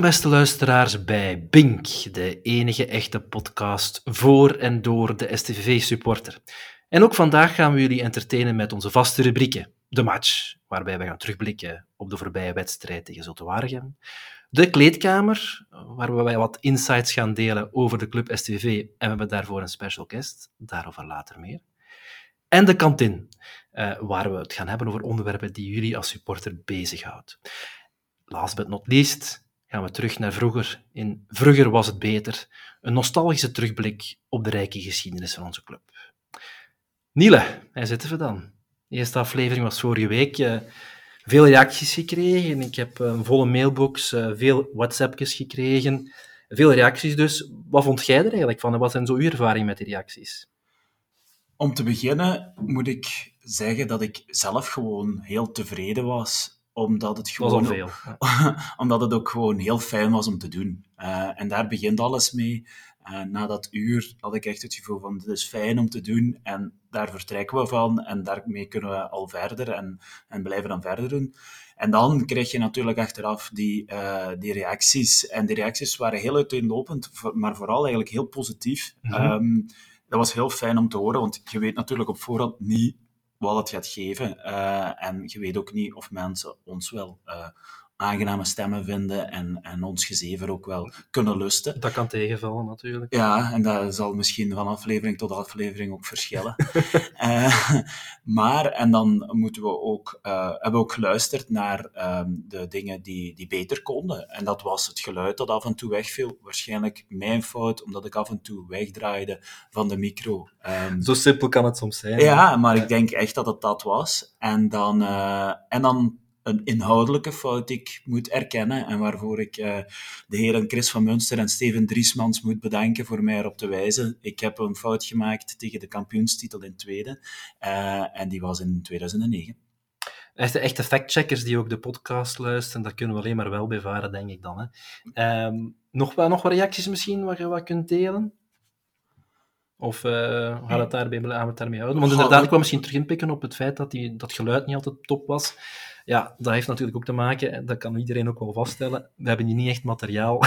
Beste luisteraars bij Bink, de enige echte podcast voor en door de STVV-supporter. En ook vandaag gaan we jullie entertainen met onze vaste rubrieken. De match, waarbij we gaan terugblikken op de voorbije wedstrijd tegen Zottewaregem. De kleedkamer, waar we wat insights gaan delen over de club STVV. En we hebben daarvoor een special guest, daarover later meer. En de kantine, eh, waar we het gaan hebben over onderwerpen die jullie als supporter bezighoudt. Last but not least gaan we terug naar vroeger. In Vroeger was het beter. Een nostalgische terugblik op de rijke geschiedenis van onze club. Niele, hij zitten we dan. De eerste aflevering was vorige week. Uh, veel reacties gekregen. Ik heb een volle mailbox, uh, veel WhatsAppjes gekregen. Veel reacties dus. Wat vond jij er eigenlijk van en wat zijn zo uw ervaringen met die reacties? Om te beginnen moet ik zeggen dat ik zelf gewoon heel tevreden was omdat het gewoon veel. omdat het ook gewoon heel fijn was om te doen. Uh, en daar begint alles mee. Uh, na dat uur had ik echt het gevoel van het is fijn om te doen en daar vertrekken we van en daarmee kunnen we al verder en, en blijven dan verder doen. En dan krijg je natuurlijk achteraf die, uh, die reacties. En die reacties waren heel uiteenlopend, maar vooral eigenlijk heel positief. Mm -hmm. um, dat was heel fijn om te horen, want je weet natuurlijk op voorhand niet het gaat geven. Uh, en je weet ook niet of mensen ons wel uh, aangename stemmen vinden en, en ons gezever ook wel kunnen lusten. Dat kan tegenvallen natuurlijk. Ja, en dat zal misschien van aflevering tot aflevering ook verschillen. uh, maar, en dan moeten we ook, uh, hebben we ook geluisterd naar um, de dingen die, die beter konden. En dat was het geluid dat af en toe wegviel. Waarschijnlijk mijn fout, omdat ik af en toe wegdraaide van de micro. Um, Zo simpel kan het soms zijn. Ja, maar ik denk echt dat het dat was. En dan, uh, en dan een inhoudelijke fout die ik moet erkennen en waarvoor ik uh, de heren Chris van Munster en Steven Driesmans moet bedanken voor mij erop te wijzen. Ik heb een fout gemaakt tegen de kampioenstitel in tweede uh, en die was in 2009. Echte, echte factcheckers die ook de podcast luisteren, dat kunnen we alleen maar wel bevaren, denk ik dan. Hè. Um, nog, nog wat reacties misschien wat je wat kunt delen? Of uh, gaan we het daarbij, gaan we het daarmee houden? Want inderdaad, ik wil misschien terug inpikken op het feit dat die, dat geluid niet altijd top was. Ja, dat heeft natuurlijk ook te maken, dat kan iedereen ook wel vaststellen, we hebben hier niet echt materiaal,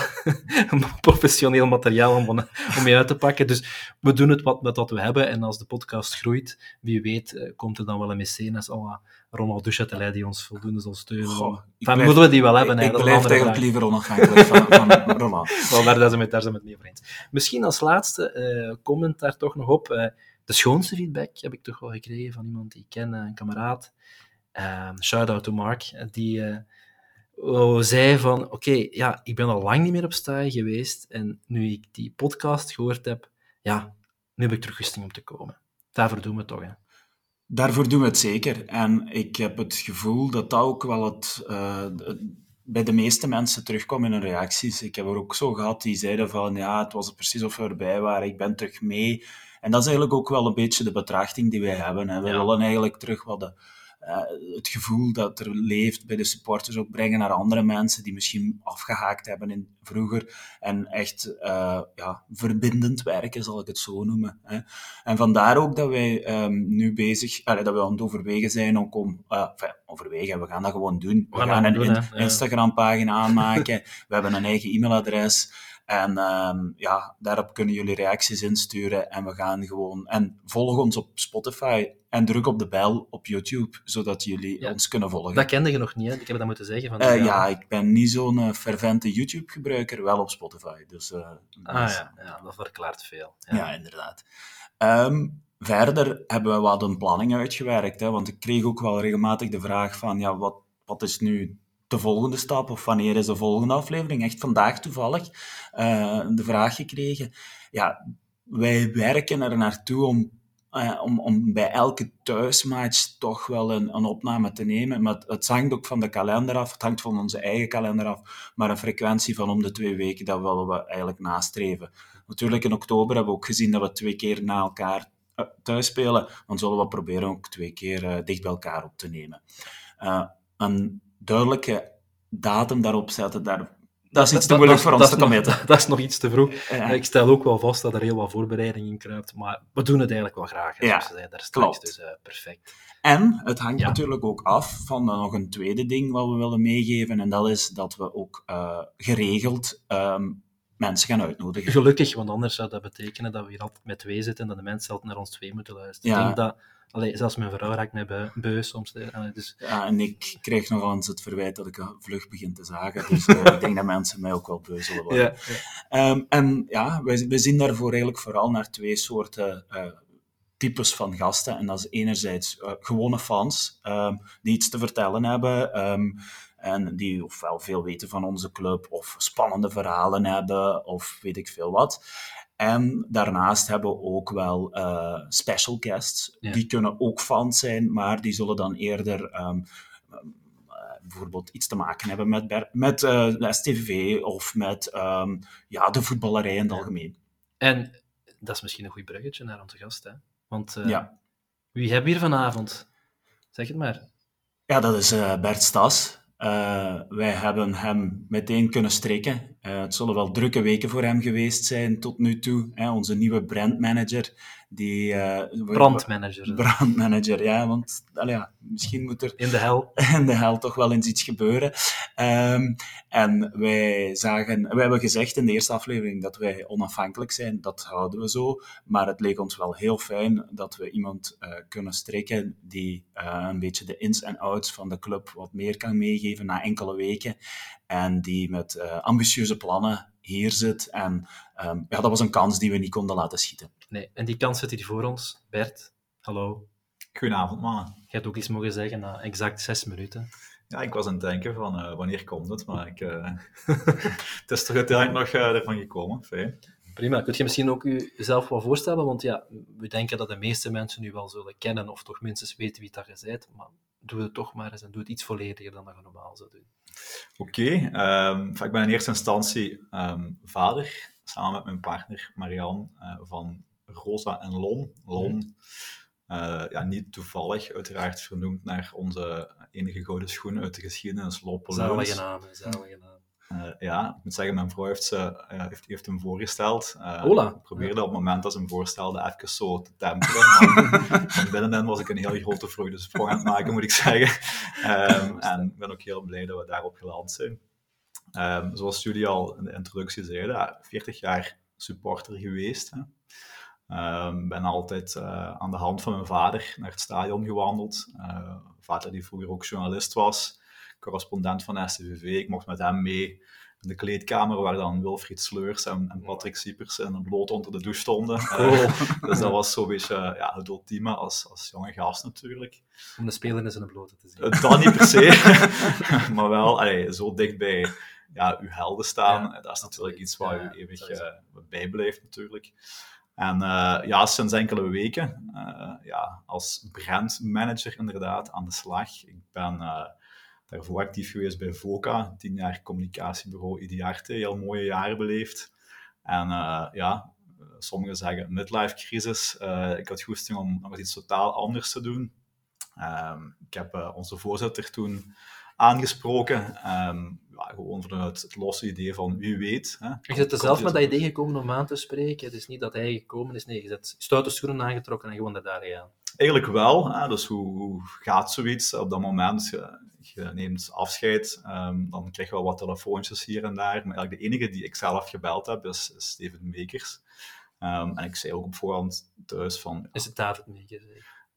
professioneel materiaal om, om mee uit te pakken. Dus we doen het wat, met wat we hebben. En als de podcast groeit, wie weet, komt er dan wel een mecenas, oh, Ronald Duchatelet, die ons voldoende zal steunen. Goh, moeten we die wel hebben. Ik, ik blijf eigenlijk liever onafhankelijk van, van Ronald. wel, daar, zijn we, daar zijn we het mee over eens. Misschien als laatste uh, comment daar toch nog op. Uh, de schoonste feedback heb ik toch wel gekregen van iemand die ik ken, een kameraad. Uh, shout-out to Mark, die uh, zei van, oké, okay, ja, ik ben al lang niet meer op stage geweest en nu ik die podcast gehoord heb, ja, nu heb ik terug goesting om te komen. Daarvoor doen we het toch, hè. Daarvoor doen we het zeker. En ik heb het gevoel dat dat ook wel het, uh, bij de meeste mensen terugkwam in hun reacties. Ik heb er ook zo gehad die zeiden van, ja, het was precies of we erbij waren, ik ben terug mee. En dat is eigenlijk ook wel een beetje de betrachting die wij hebben. Hè. We ja. willen eigenlijk terug wat de het gevoel dat er leeft bij de supporters ook brengen naar andere mensen die misschien afgehaakt hebben in vroeger en echt uh, ja, verbindend werken, zal ik het zo noemen. Hè. En vandaar ook dat wij um, nu bezig, dat we aan het overwegen zijn om, om enfin, overwegen, we gaan dat gewoon doen. We, we gaan, gaan een Instagram-pagina aanmaken, we hebben een eigen e-mailadres. En um, ja, daarop kunnen jullie reacties insturen en we gaan gewoon... En volg ons op Spotify en druk op de bel op YouTube, zodat jullie ja. ons kunnen volgen. Dat kende je nog niet, hè? Ik heb dat moeten zeggen. Van uh, ja, ik ben niet zo'n uh, fervente YouTube-gebruiker, wel op Spotify. Dus, uh, ah dus, ja. ja, dat verklaart veel. Ja, ja inderdaad. Um, verder hebben we wat een planning uitgewerkt, hè, want ik kreeg ook wel regelmatig de vraag van, ja, wat, wat is nu de volgende stap of wanneer is de volgende aflevering? Echt vandaag toevallig uh, de vraag gekregen. Ja, wij werken er naartoe om, uh, om, om bij elke thuismatch toch wel een, een opname te nemen. Maar het, hangt ook van de kalender af, het hangt van onze eigen kalender af. Maar een frequentie van om de twee weken, dat willen we eigenlijk nastreven. Natuurlijk in oktober hebben we ook gezien dat we twee keer na elkaar thuis spelen. Dan zullen we proberen ook twee keer dicht bij elkaar op te nemen. een duidelijke datum daarop zetten, daar, dat is iets te moeilijk voor ons te committen. Dat, dat, is nog iets te vroeg. Ja. Ik stel ook wel vast dat er heel wat voorbereiding in kruipt, maar we doen het eigenlijk wel graag. Ja, ze daar straks, dus uh, perfect. En het hangt natuurlijk ook af van nog een tweede ding wat we willen meegeven, en dat is dat we ook uh, geregeld um, mensen gaan uitnodigen. Gelukkig, want anders zou dat betekenen dat we hier altijd met twee zitten en dat de mensen altijd naar ons twee moeten luisteren. Ja. Ik denk dat Allee, zelfs mijn vrouw raakt mij beu, soms. Allee, dus... Ja, en ik krijg nog eens het verwijt dat ik vlug begin te zagen. Dus uh, ik denk dat mensen mij ook wel beu zullen worden. Ja. Um, en ja, wij, wij zien daarvoor eigenlijk vooral naar twee soorten uh, types van gasten. En dat is enerzijds uh, gewone fans um, die iets te vertellen hebben. Um, en die ofwel veel weten van onze club, of spannende verhalen hebben, of weet ik veel wat. En daarnaast hebben we ook wel uh, special guests. Die kunnen ook fans zijn, maar die zullen dan eerder um, bijvoorbeeld iets te maken hebben met, met uh, de STV of met um, ja, de voetballerij in het algemeen. En dat is misschien een goed bruggetje naar onze gast. Hè? Want uh, ja. wie hebben we hier vanavond? Zeg het maar. Ja, dat is Bert Stas. Uh, wij hebben hem meteen kunnen strikken. Uh, het zullen wel drukke weken voor hem geweest zijn tot nu toe. Hè, onze nieuwe brandmanager die, uh, brandmanager. Brandmanager, ja, want ja, misschien moet er in de hel. in de hel toch wel eens iets gebeuren. Um, en wij zagen, wij hebben gezegd in de eerste aflevering dat wij onafhankelijk zijn, dat houden we zo. Maar het leek ons wel heel fijn dat we iemand uh, kunnen strikken die uh, een beetje de ins en outs van de club wat meer kan meegeven na enkele weken. En die met ambitieuze plannen hier zit. En um, ja, dat was een kans die we niet konden laten schieten. Nee, en die kans zit hier voor ons. Bert, hallo. Goedenavond, mannen. Je hebt ook iets mogen zeggen na exact zes minuten. Ja, ik was aan het denken van uh, wanneer komt het, maar ik, uh, het is toch uiteindelijk nog uh, ervan gekomen. Fijn. Prima. Kun je misschien ook jezelf wat voorstellen? Want ja, we denken dat de meeste mensen u wel zullen kennen, of toch minstens weten wie dat je bent. Maar doe het toch maar eens en doe het iets vollediger dan dat je normaal zou doen. Oké. Okay, um, ik ben in eerste instantie um, vader, samen met mijn partner Marianne, van Rosa en Lon. Lon, uh, ja, niet toevallig, uiteraard vernoemd naar onze enige gouden schoen uit de geschiedenis, Lope Zalige naam, zalige naam. Uh, ja, ik moet zeggen, mijn vrouw heeft, ze, uh, heeft, heeft hem voorgesteld. Uh. Ik probeerde op het moment dat ze hem voorstelde even zo te temperen. Maar van binnenin was ik een heel grote vreugdesprong aan het maken, moet ik zeggen. Um, en ik ben ook heel blij dat we daarop geland zijn. Um, zoals jullie al in de introductie zeiden, 40 jaar supporter geweest. Hè. Um, ben altijd uh, aan de hand van mijn vader naar het stadion gewandeld. Uh, vader die vroeger ook journalist was, correspondent van STVV. Ik mocht met hem mee in de kleedkamer waar dan Wilfried Sleurs en, en Patrick Siepers in een bloot onder de douche stonden. Uh, dus dat was zo'n beetje ja, het ultieme als, als jonge gast natuurlijk. Om de speler in zijn blote te zien. dat niet per se, maar wel allee, zo dichtbij ja, uw helden staan. Ja, dat is natuurlijk iets waar u eeuwig bijblijft natuurlijk. En uh, ja, sinds enkele weken uh, ja, als brandmanager inderdaad aan de slag. Ik ben uh, daarvoor actief geweest bij VOCA, tien jaar communicatiebureau Idiarte, heel mooie jaren beleefd. En ja, sommigen zeggen midlife crisis. ik had goesting om nog iets totaal anders te doen. Um, ik heb onze voorzitter toen aangesproken. Um, ja, gewoon vanuit het losse idee van wie weet. Hè, je zit er zelf met dat idee gekomen om aan te spreken. Het is niet dat hij gekomen is. Nee, je zet stoute schoenen aangetrokken en gewoon daar gaan. Eigenlijk wel. Hè, dus hoe, hoe, gaat zoiets op dat moment? Je, je neemt afscheid, um, dan krijg je wel wat telefoontjes hier en daar. Maar eigenlijk de enige die ik zelf gebeld heb, is, is Steven Mekers. Um, en ik zei ook op voorhand thuis van... Is het David Mekers?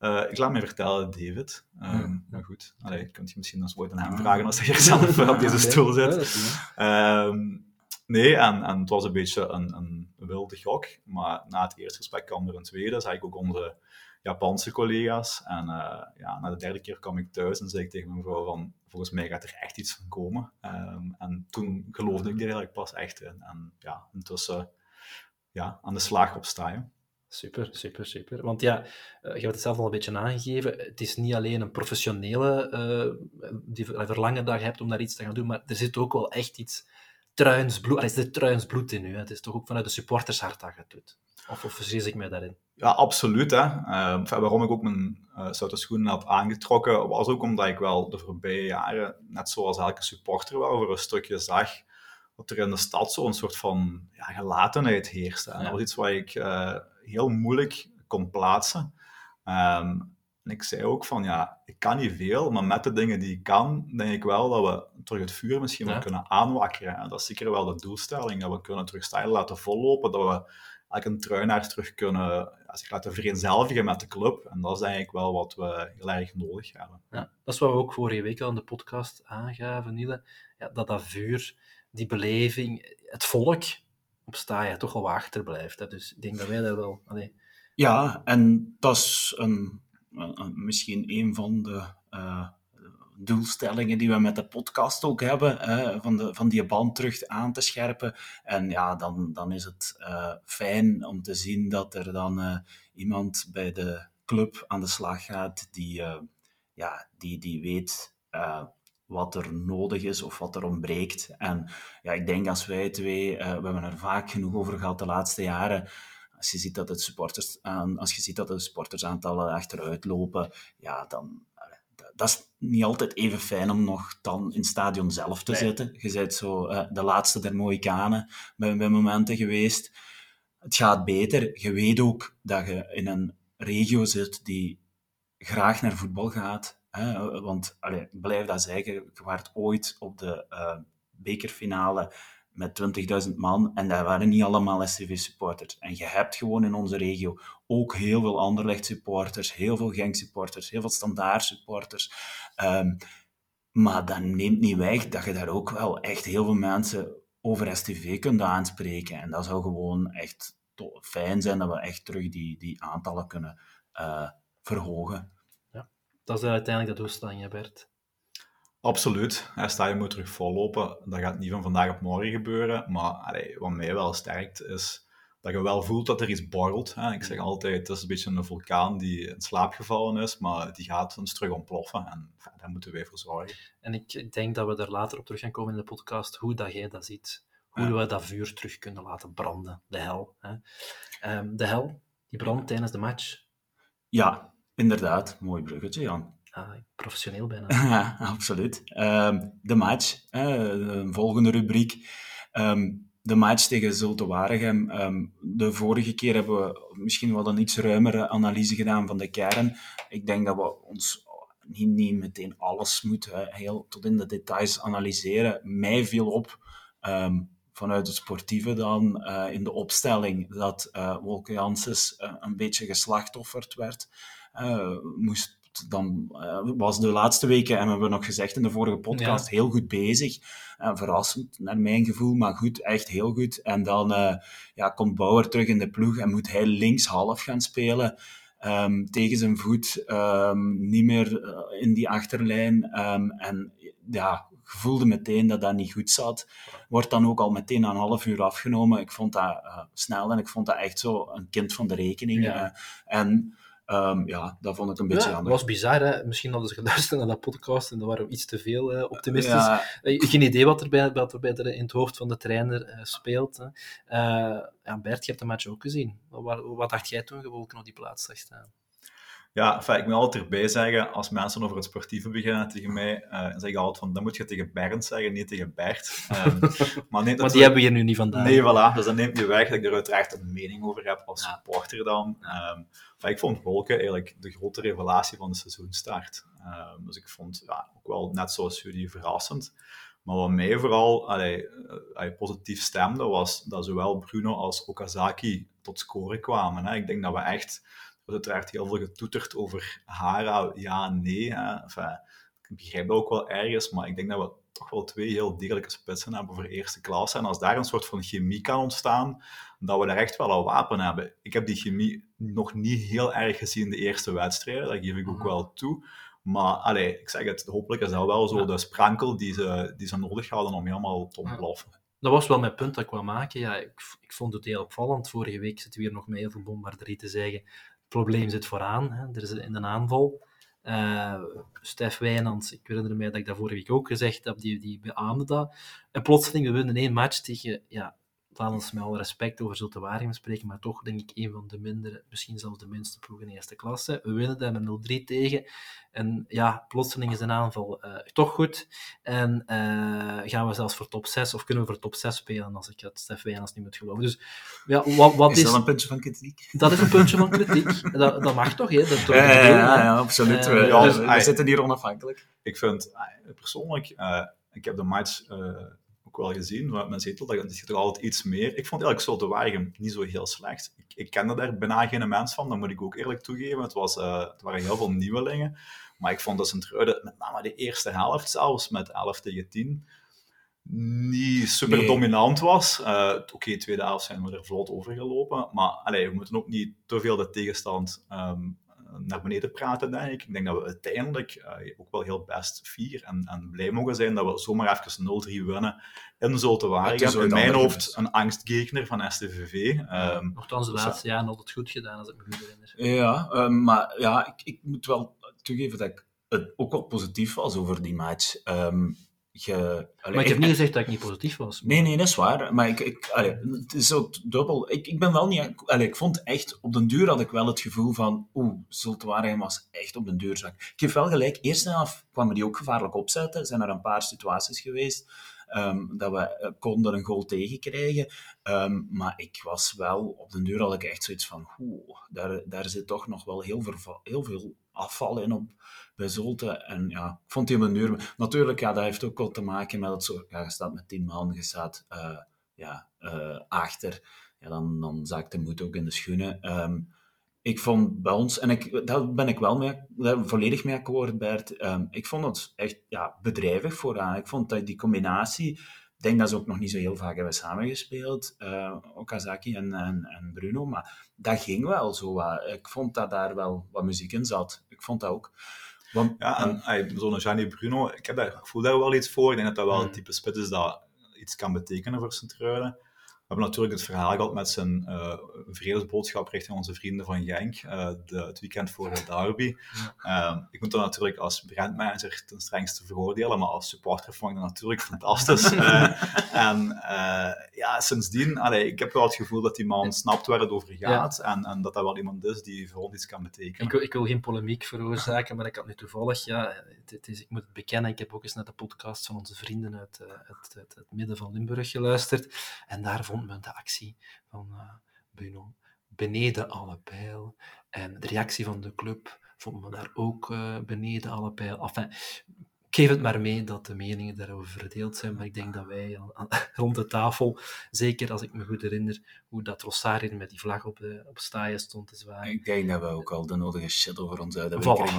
Uh, ik laat me vertellen, David. Um, Maar goed, Allee, kunt je misschien eens ooit aan hem vragen als hij hier zelf op deze stoel zit. Um, nee, en, en het was een beetje een, een wilde gok. Maar na het eerste gesprek kwam er een tweede. Zag ik ook onze Japanse collega's. En uh, ja, na de derde keer kwam ik thuis en zei ik tegen mijn vrouw van... Volgens mij gaat er echt iets van komen. Um, en toen geloofde ik er eigenlijk pas echt in. En ja, intussen ja, aan de slag op staan. Super, super, super. Want ja, uh, je hebt het zelf al een beetje aangegeven. Het is niet alleen een professionele uh, die verlangen dat je hebt om daar iets te gaan doen, maar er zit ook wel echt iets truins bloed, er zit truins bloed in u. Het is toch ook vanuit de supportershart dat je het doet. Of, of vergis ik mij daarin? Ja, absoluut. Hè. Uh, waarom ik ook mijn uh, stoute schoenen heb aangetrokken, was ook omdat ik wel de voorbije jaren, net zoals elke supporter wel, voor een stukje zag dat er in de stad zo'n soort van ja, gelatenheid heerste. En dat was iets wat ik heel moeilijk kon plaatsen. Um, En ik zei ook van, ja, ik kan niet veel, maar met de dingen die ik kan, denk ik wel dat we terug het vuur misschien wel kunnen aanwakkeren. En dat is zeker wel de doelstelling, dat we kunnen terug stijl laten vollopen, dat we eigenlijk een truinaar terug kunnen zich laten vereenzelvigen met de club. En dat is eigenlijk wel wat we heel erg nodig hebben. Ja, dat is wat we ook vorige week al in de podcast aangaven, Niele. Ja, dat dat vuur, die beleving, het volk, sta je toch al achterblijft. Hè? Dus ik denk dat wij dat wel... Allee. Ja, en dat is een, misschien een van de... Uh, doelstellingen die we met de podcast ook hebben, hè, van, de, van die band terug aan te scherpen. En ja, dan, dan is het uh, fijn om te zien dat er dan uh, iemand bij de club aan de slag gaat die, ja, die, die weet wat er nodig is of wat er ontbreekt. En ja, ik denk als wij twee, we hebben er vaak genoeg over gehad de laatste jaren, als je ziet dat het supporters, als je ziet dat de supportersaantallen achteruit lopen, ja, dan, dat is niet altijd even fijn om nog dan in het stadion zelf te zitten. Je bent zo uh, de laatste der Mohikanen bij, bij momenten geweest. Het gaat beter. Je weet ook dat je in een regio zit die graag naar voetbal gaat. Hè? Want, ik blijf dat zeggen, je waart ooit op de uh, bekerfinale met 20.000 man en dat waren niet allemaal SCV-supporters. En je hebt gewoon in onze regio ook heel veel Anderlecht-supporters, heel veel Genk-supporters, heel veel Standaard-supporters. Um, maar dat neemt niet weg dat je daar ook wel echt heel veel mensen over STV kunt aanspreken. En dat zou gewoon echt fijn zijn dat we echt terug die, die aantallen kunnen uh, verhogen. Dat is uiteindelijk de doelstelling, Bert. Absoluut. Ja, sta je moet terug vollopen. Dat gaat niet van vandaag op morgen gebeuren. Maar allee, wat mij wel sterkt is dat je wel voelt dat er iets borrelt. Hè. Ik zeg altijd, het is een beetje een vulkaan die in slaap gevallen is, maar die gaat eens terug ontploffen. En daar moeten wij voor zorgen. En ik denk dat we er later op terug gaan komen in de podcast, hoe dat jij dat ziet. Hoe we dat vuur terug kunnen laten branden. De hel. Hè. Um, de hel, die brandt tijdens de match. Ja, inderdaad. Mooi bruggetje, Jan. Ah, professioneel bijna. Ja, absoluut. Um, de match, uh, volgende rubriek. Um, de match tegen Zulte Waregem. Um, de vorige keer hebben we misschien wel een iets ruimere analyse gedaan van de kern. Ik denk dat we ons niet, niet meteen alles moeten heel tot in de details analyseren. Mij viel op vanuit het sportieve dan uh, in de opstelling dat uh, Wolke Janssens uh, een beetje geslachtofferd werd. Moest dan uh, was de laatste weken, en we hebben nog gezegd in de vorige podcast, heel goed bezig. Uh, verrassend, naar mijn gevoel, maar goed, echt heel goed. En dan uh, ja, komt Bauer terug in de ploeg en moet hij links half gaan spelen. Um, tegen zijn voet, um, niet meer in die achterlijn. Um, en ja, voelde meteen dat dat niet goed zat. Wordt dan ook al meteen een half uur afgenomen. Ik vond dat snel en ik vond dat echt zo een kind van de rekening. Ja. en Um, ja, dat vond ik een beetje ja, jammer. Dat was bizar, hè? Misschien hadden ze geluisterd naar dat podcast en dan waren we iets te veel uh, optimistisch. Ja. Uh, geen idee wat er, bij, wat er bij de, in het hoofd van de trainer uh, speelt. Hè. ja, Bert, je hebt de match ook gezien. Wat, wat dacht jij toen je Wolken op die plaats zag staan? Ja, enfin, ik moet altijd erbij zeggen, als mensen over het sportieve beginnen tegen mij, uh, zeg ik altijd van, dan moet je tegen Bernd zeggen, niet tegen Bert. Um, maar nee, die hebben we hier nu niet vandaag. Nee, voilà. Dus dan neemt je weg dat ik er uiteraard een mening over heb als supporter dan. Um, ik vond Wolken eigenlijk de grote revelatie van de seizoenstart. Um, dus ik vond ja, ook wel, net zoals jullie, verrassend. Maar wat mij vooral allee, allee, positief stemde, was dat zowel Bruno als Okazaki tot scoren kwamen. Hè. Ik denk dat we echt wordt uiteraard heel veel getoeterd over Hara, ja, nee. Hè. Enfin, ik begrijp dat ook wel ergens, maar ik denk dat we toch wel twee heel degelijke spitsen hebben voor eerste klasse. En als daar een soort van chemie kan ontstaan, dat we daar echt wel een wapen hebben. Ik heb die chemie nog niet heel erg gezien in de eerste wedstrijden, dat geef ik ook mhm. wel toe. Maar allez, ik zeg het, hopelijk is dat wel zo de sprankel die ze, die ze nodig hadden om helemaal te ontploffen. Dat was wel mijn punt dat ik wou maken. Ja, ik, ik vond het heel opvallend. Vorige week zitten we hier nog met heel veel bombarderie te zeggen probleem zit vooraan. Hè. Er is in een aanval. Uh, Stef Wijnands, ik herinner mij dat ik dat vorige week ook gezegd heb, die, die beaamde dat. En plotseling, we winnen één match tegen ja, ons met alle respect over Zulte Waregem spreken, maar toch denk ik een van de mindere, misschien zelfs de minste ploegen in eerste klasse. We winnen daar met 0-3 tegen. En ja, plotseling is de aanval uh, toch goed. En uh, gaan we zelfs voor top 6, of kunnen we voor top 6 spelen, als ik het Stef Wijnands niet moet geloven. Dus ja, wat, wat is, is dat een puntje van kritiek? Dat is een puntje van kritiek. dat, dat mag toch, hè? Dat ja, ja, ja, ja, absoluut. Uh, ja, dus, we zitten hier onafhankelijk. Ik vind, persoonlijk, ik heb de match wel gezien, maar men ziet dat is toch altijd iets meer. Ik vond eigenlijk zo de Waregem niet zo heel slecht. Ik, ik kende daar bijna geen mens van, dat moet ik ook eerlijk toegeven. Het, was, uh, het waren heel veel nieuwelingen. Maar ik vond dat Sint-Truiden, met name de eerste helft zelfs, met 11 tegen 10, niet super dominant was. Uh, Oké, okay, tweede helft zijn we er vlot overgelopen. Maar allee, we moeten ook niet te veel de tegenstand um, naar beneden praten, denk ik. Ik denk dat we uiteindelijk uh, ook wel heel best fier en, en, blij mogen zijn dat we zomaar even 0-3 winnen in Waregem. In mijn hoofd een angstgegner van STVV. Um, ehm, Nochtans de dus laatste jaren altijd goed gedaan, als ik me goed herinner. Ja, um, maar ja, ik, ik, moet wel toegeven dat ik het ook wel positief was over die match. Um, Ge, maar ik heb niet gezegd dat ik niet positief was. Nee, nee, dat is waar. Maar ik, ik, allee, het is ook dubbel. Ik, ik ben wel niet... Allee, ik vond echt... Op den duur had ik wel het gevoel van... Oeh, Zultuarium was echt op den duurzak. Ik heb wel gelijk. Eerst en af kwamen die ook gevaarlijk opzetten. zijn er een paar situaties geweest um, dat we uh, konden een goal tegenkrijgen. Um, maar ik was wel... Op den duur had ik echt zoiets van... Oeh, daar, daar zit toch nog wel heel, heel veel afval in op bij Zulte. En ja, ik vond die manier... Natuurlijk, ja, dat heeft ook wel te maken met het zo... Ja, je staat met tien man, je staat uh, ja, uh, achter. Ja, dan, dan zakt de moed ook in de schoenen. Um, ik vond bij ons, en ik, daar ben ik wel mee, daar volledig mee akkoord, Bert. Um, ik vond het echt ja, bedrijvig vooraan. Ik vond dat die combinatie, denk dat ze ook nog niet zo heel vaak hebben samengespeeld, uh, Okazaki en, en, en, Bruno, maar dat ging wel zo. ik vond dat daar wel wat muziek in zat. Ik vond dat ook. Want, ja, en zo'n Gianni Bruno, ik, heb daar, ik voel daar wel iets voor. Ik denk dat dat wel een mm. type spits is dat iets kan betekenen voor Sint-Truiden. We hebben natuurlijk het verhaal gehad met zijn uh, vredesboodschap richting onze vrienden van Genk, uh, de, het weekend voor de derby. Uh, ik moet dat natuurlijk als brandmanager ten strengste veroordelen, maar als supporter vond ik dat natuurlijk fantastisch. en ja, sindsdien, allee, ik heb wel het gevoel dat die man snapt waar het over gaat en, en, dat dat wel iemand is die voor ons iets kan betekenen. Ik wil, ik wil geen polemiek veroorzaken, maar ik had nu toevallig, ja, het, is, ik moet het bekennen, ik heb ook eens naar de podcast van onze vrienden uit het, het, het midden van Limburg geluisterd en daar vond vond de actie van uh, Bruno beneden alle pijl. En de reactie van de club vond me daar ook uh, beneden alle pijl. Enfin, ik geef het maar mee dat de meningen daarover verdeeld zijn, maar ik denk dat wij rond de tafel, zeker als ik me goed herinner, hoe dat Rosario met die vlag op, de, op staaien stond te zwaaien. Ik denk dat we ook al de nodige shit over ons uit hebben voilà.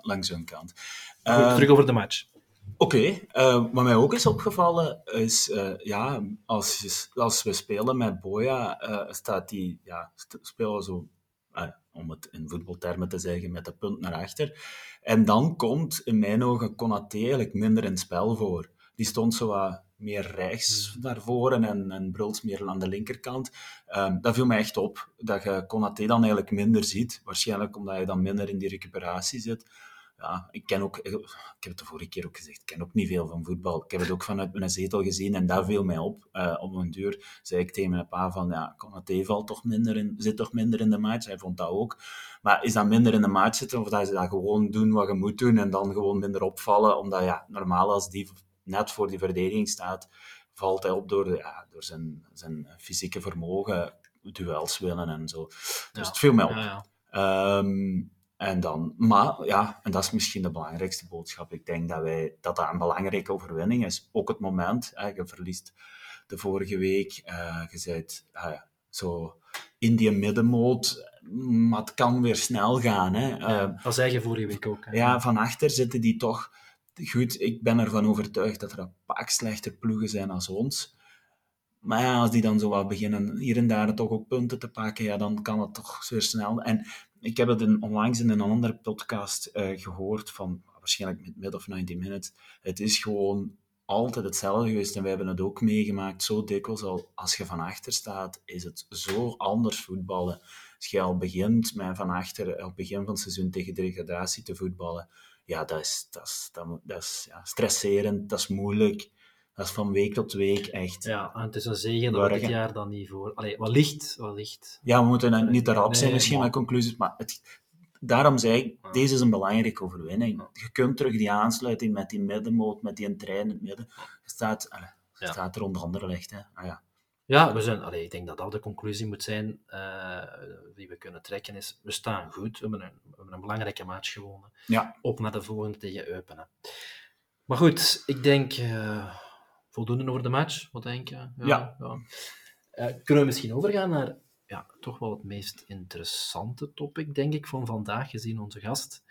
langs hun kant. Goed, uh, terug over de match. Oké, okay. uh, wat mij ook is opgevallen is, uh, ja, als, je, als we spelen met Boya, uh, staat die, ja, spelen zo, om het in voetbaltermen te zeggen, met de punt naar achter. En dan komt in mijn ogen Konaté eigenlijk minder in het spel voor. Die stond zo wat meer rechts naar voren en, en Bruls meer aan de linkerkant. Um, dat viel mij echt op, dat je Konaté dan eigenlijk minder ziet. Waarschijnlijk omdat je dan minder in die recuperatie zit ja, ik ken ook, ik heb het de vorige keer ook gezegd, ik ken ook niet veel van voetbal. Ik heb het ook vanuit mijn zetel gezien en daar viel mij op. Uh, op een duur zei ik tegen mijn pa van, ja, Konaté valt toch minder in, zit toch minder in de match. Hij vond dat ook. Maar is dat minder in de match zitten of dat ze dat gewoon doen wat je moet doen en dan gewoon minder opvallen? Omdat ja, normaal als die net voor die verdediging staat, valt hij op door, ja, door zijn, zijn fysieke vermogen, duels winnen en zo. Dus het viel mij op. Ja, ja. Um, en dan, maar ja, en dat is misschien de belangrijkste boodschap. Ik denk dat, wij, dat dat een belangrijke overwinning is. Ook het moment, hè, je verliest de vorige week, uh, je bent uh, zo in die middenmoot, maar het kan weer snel gaan. Hè. Ja, dat zei je vorige week ook. Hè? Ja, van achter zitten die toch... Goed, ik ben ervan overtuigd dat er een pak slechter ploegen zijn als ons. Maar ja, als die dan zo wat beginnen hier en daar toch ook punten te pakken, ja, dan kan het toch zeer snel. En ik heb het in, onlangs in een andere podcast uh, gehoord van waarschijnlijk met Mid of 90 Minutes. Het is gewoon altijd hetzelfde geweest en wij hebben het ook meegemaakt. Zo dikwijls al, als je van achter staat, is het zo anders voetballen. Als je al begint met van achter, op het begin van het seizoen tegen degradatie te voetballen, ja, dat is, dat is, dat, dat is ja, stresserend, dat is moeilijk. Dat is van week tot week echt. Ja, en het is een zegen dat we dit jaar dan niet voor... Allee, wat licht, wat licht. Ja, we moeten niet erop zijn misschien met conclusies, maar het, daarom zei ik, deze is een belangrijke overwinning. Je kunt terug die aansluiting met die middenmoot, met die trein in het midden. Je staat, allez, je staat er onder andere licht. Hè. Ah, ja. Ja, we zijn, allee, ik denk dat dat de conclusie moet zijn uh, die we kunnen trekken. Is, we staan goed, we hebben een, we hebben een belangrijke match gewonnen. Ja. Op naar de volgende tegen Eupen. Maar goed, ik denk uh, voldoende over de match. Wat denk je? Ja. ja. ja. Uh, kunnen we misschien overgaan naar ja, toch wel het meest interessante topic, denk ik, van vandaag, gezien onze gast.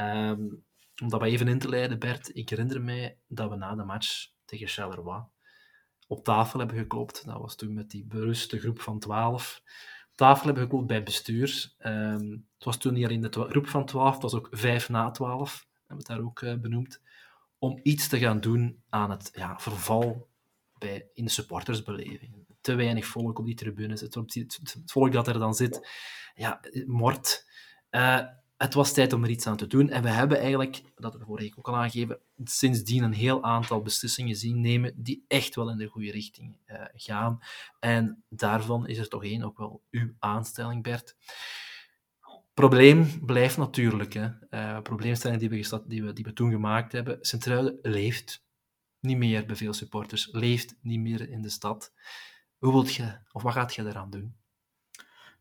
Um, om dat even in te leiden, Bert, ik herinner mij dat we na de match tegen Charleroi op tafel hebben geklopt. Dat was toen met die beruste groep van 12. Op tafel hebben geklopt bij bestuur. Um, het was toen niet alleen de groep van 12, het was ook 5 na 12, hebben we het daar ook uh, benoemd. Om iets te gaan doen aan het ja, verval bij, in de supportersbeleving. Te weinig volk op die tribunes, het, het, het volk dat er dan zit, ja, mort. Uh, het was tijd om er iets aan te doen. En we hebben eigenlijk, dat we week ook al aangegeven, sindsdien een heel aantal beslissingen zien nemen die echt wel in de goede richting uh, gaan. En daarvan is er toch één, ook wel uw aanstelling, Bert. Probleem blijft natuurlijk. Hè. Uh, probleemstelling die we, die, we, die we toen gemaakt hebben. Centruiden leeft niet meer bij veel supporters, leeft niet meer in de stad. Hoe wilt je, of wat gaat je eraan doen?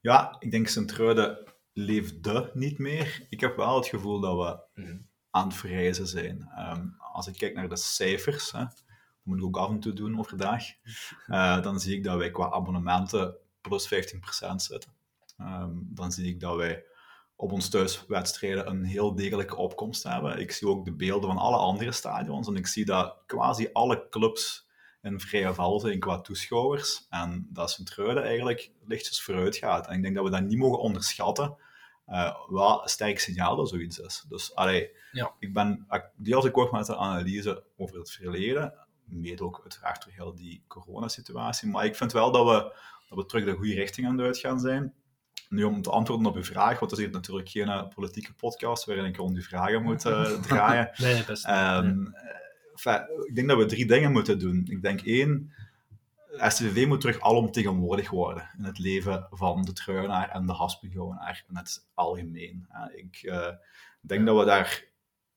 Ja, ik denk Centruiden leefde niet meer. Ik heb wel het gevoel dat we mm. aan het verrijzen zijn. Um, als ik kijk naar de cijfers, hè, dat moet ik ook af en toe doen overdag, uh, dan zie ik dat wij qua abonnementen plus 15% zitten. Um, dan zie ik dat wij op ons thuiswedstrijden een heel degelijke opkomst hebben. Ik zie ook de beelden van alle andere stadions en ik zie dat quasi alle clubs in vrije val zijn qua toeschouwers. En dat Sint-Truiden eigenlijk lichtjes vooruit gaat. En ik denk dat we dat niet mogen onderschatten. Uh, wat een sterk signaal dat zoiets is. Dus allee, ja. ik ben deels akkoord met de analyse over het verleden. Mede ook uiteraard door heel die coronasituatie. Maar ik vind wel dat we, dat we terug de goede richting aan het uitgaan zijn. Nu, om te antwoorden op uw vraag, want het is hier natuurlijk geen uh, politieke podcast waarin ik rond uw vragen moet uh, draaien. nee, best. Um, enfin, ik denk dat we drie dingen moeten doen. Ik denk één, STVV moet terug alomtegenwoordig worden in het leven van de truinaar en de haspelgouwenaar in het algemeen. Ik denk dat we daar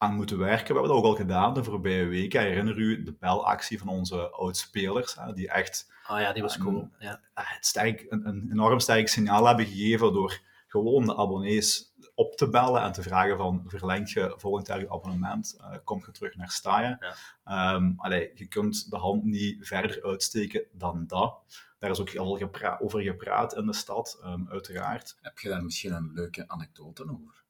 aan moeten werken. We hebben dat ook al gedaan de voorbije weken. Herinner u de belactie van onze oudspelers, die echt... Ah oh ja, die was cool. Een, ja. het sterk, een, een enorm sterk signaal hebben gegeven door gewoon de abonnees op te bellen en te vragen van verleng je volgend jaar je abonnement, uh, kom je terug naar Staaien. Ja. Um, allee, je kunt de hand niet verder uitsteken dan dat. Daar is ook veel gepra over gepraat in de stad, um, uiteraard. Heb je daar misschien een leuke anekdote over?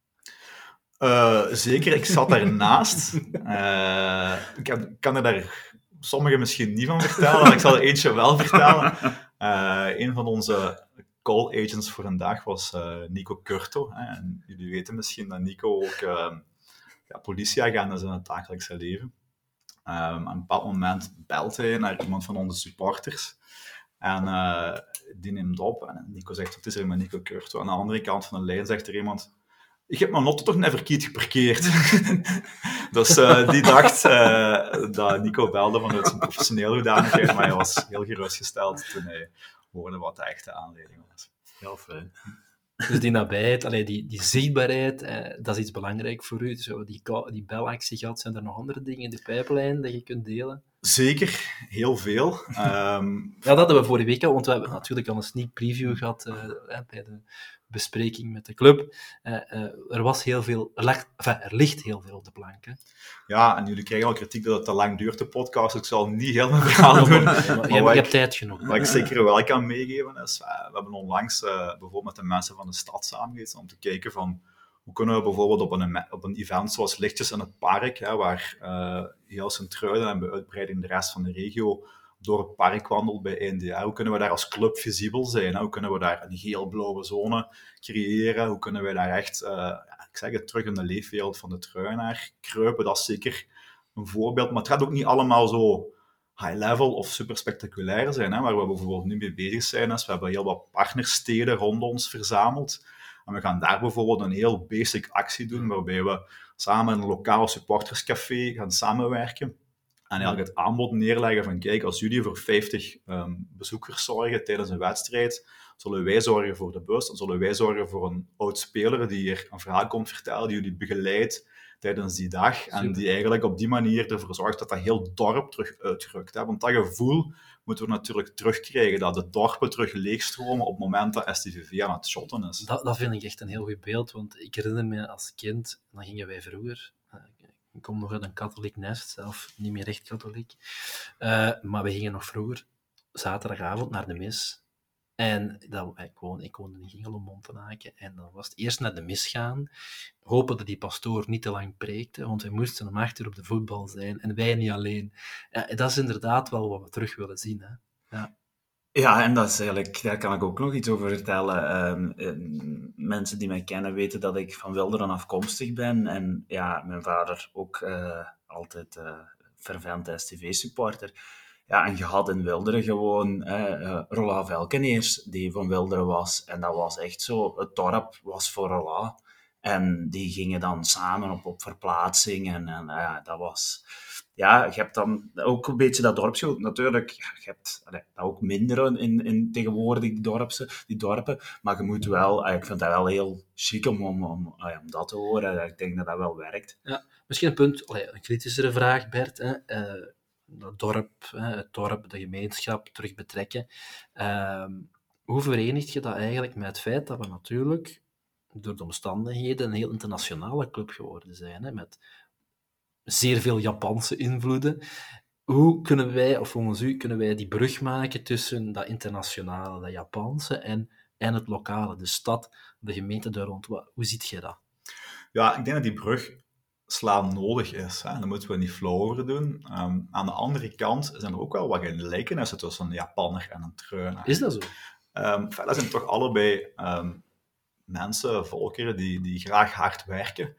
Uh, zeker, ik zat daarnaast. uh, ik kan, kan er daar sommige misschien niet van vertellen, maar ik zal er eentje wel vertellen. Uh, een van onze call agents voor een dag was Nico Curto. En jullie weten misschien dat Nico ook uh, ja, politieagent is in het dagelijkse leven. Um, op een bepaald moment belt hij naar iemand van onze supporters. En die neemt op. En Nico zegt, wat is er met Nico Curto? Aan de andere kant van de lijn zegt er iemand... Ik heb mijn auto toch never verkeerd geparkeerd. dus uh, die dacht uh, dat Nico belde vanuit zijn professionele hoedanigheid, maar hij was heel gerustgesteld toen hij hoorde wat de echte aanleiding was. Heel fijn. Dus die nabijheid, allee, die, die zichtbaarheid, eh, dat is iets belangrijk voor u. Zo, die, die belactie gehad, zijn er nog andere dingen in de pijplijn dat je kunt delen? Zeker, heel veel. Um... ja, dat hadden we vorige week al, want we hebben natuurlijk al een sneak preview gehad uh, bij de bespreking met de club. Uh, uh, er, was heel veel, er, lag, enfin, er ligt heel veel op de plank. Hè. Ja, en jullie krijgen al kritiek dat het te lang duurt, de podcast. Ik zal niet heel mijn verhaal doen. maar, maar je, je hebt tijd genoeg. Wat ik zeker wel kan meegeven is, we hebben onlangs bijvoorbeeld met de mensen van de stad samengezeten om te kijken van hoe kunnen we bijvoorbeeld op een, op een event zoals Lichtjes in het Park, hè, waar uh, heel Sint-Truiden en bij uitbreiding de rest van de regio door het park wandelt bij NDA, hoe kunnen we daar als club visibel zijn? Hoe kunnen we daar een geel-blauwe zone creëren? Hoe kunnen we daar echt, ja, ik zeg het, terug in de leefwereld van de truinaar kruipen? Dat is zeker een voorbeeld, maar het gaat ook niet allemaal zo high-level of super spectaculair zijn. Hè? Waar we bijvoorbeeld nu mee bezig zijn, is we hebben heel wat partnersteden rond ons verzameld. En we gaan daar bijvoorbeeld een heel basic actie doen, waarbij we samen een lokaal supporterscafé gaan samenwerken. En eigenlijk het aanbod neerleggen van, kijk, als jullie voor 50 ehm, bezoekers zorgen tijdens een wedstrijd, zullen wij zorgen voor de bus, dan zullen wij zorgen voor een oud speler die hier een verhaal komt vertellen, die jullie begeleidt tijdens die dag. En die eigenlijk op die manier ervoor zorgt dat dat heel dorp terug uitrukt. Hè? Want dat gevoel moeten we natuurlijk terugkrijgen, dat de dorpen terug leegstromen op het moment dat STVV aan het shotten is. Dat, dat vind ik echt een heel goed beeld, want ik herinner me als kind, dan gingen wij vroeger, ik kom nog uit een katholiek nest, zelf niet meer echt katholiek, uh, maar we gingen nog vroeger zaterdagavond naar de mis en dat, ik, woonde, ik woonde in Gingel Montenaken. En dan was het eerst naar de mis gaan. Hopen dat die pastoor niet te lang preekte, want we moesten om achter op de voetbal zijn. En wij niet alleen. Ja, dat is inderdaad wel wat we terug willen zien. Hè? Ja. Ja, en dat is eigenlijk, daar kan ik ook nog iets over vertellen. Ehm, eh, mensen die mij kennen weten dat ik van Wilderen afkomstig ben. En ja, mijn vader ook uh, altijd uh, fervent STV-supporter. Ja, en je had in Wilderen gewoon uh, Rolla Velkeneers, die van Wilderen was. En dat was echt zo, het dorp was voor Rolla. En die gingen dan samen op, op verplaatsing. En, en uh, dat was... Ja, je hebt dan ook een beetje dat dorpsgevoel. Natuurlijk, je hebt dat ook minder in, in tegenwoordig, die, die dorpen. Maar je moet wel... Ik vind dat wel heel chic om, om, om, om dat te horen. Ik denk dat dat wel werkt. Ja, misschien een punt, een kritischere vraag, Bert. Hè het dorp, het dorp, de gemeenschap terug betrekken. Uh, hoe verenigt je dat eigenlijk met het feit dat we natuurlijk door de omstandigheden een heel internationale club geworden zijn, hè, met zeer veel Japanse invloeden. Hoe kunnen wij, of volgens u, kunnen wij die brug maken tussen dat internationale, dat Japanse en, en het lokale, de stad, de gemeente daar rond? Hoe ziet je dat? Ja, ik denk dat die brug slaan nodig is. Hè. Daar moeten we niet flauw over doen. Ehm, aan de andere kant zijn er ook wel wat gelijkenissen tussen een Japanner en een Treuner. Is dat zo? Um, dat zijn toch allebei um, mensen, volkeren, die, die graag hard werken.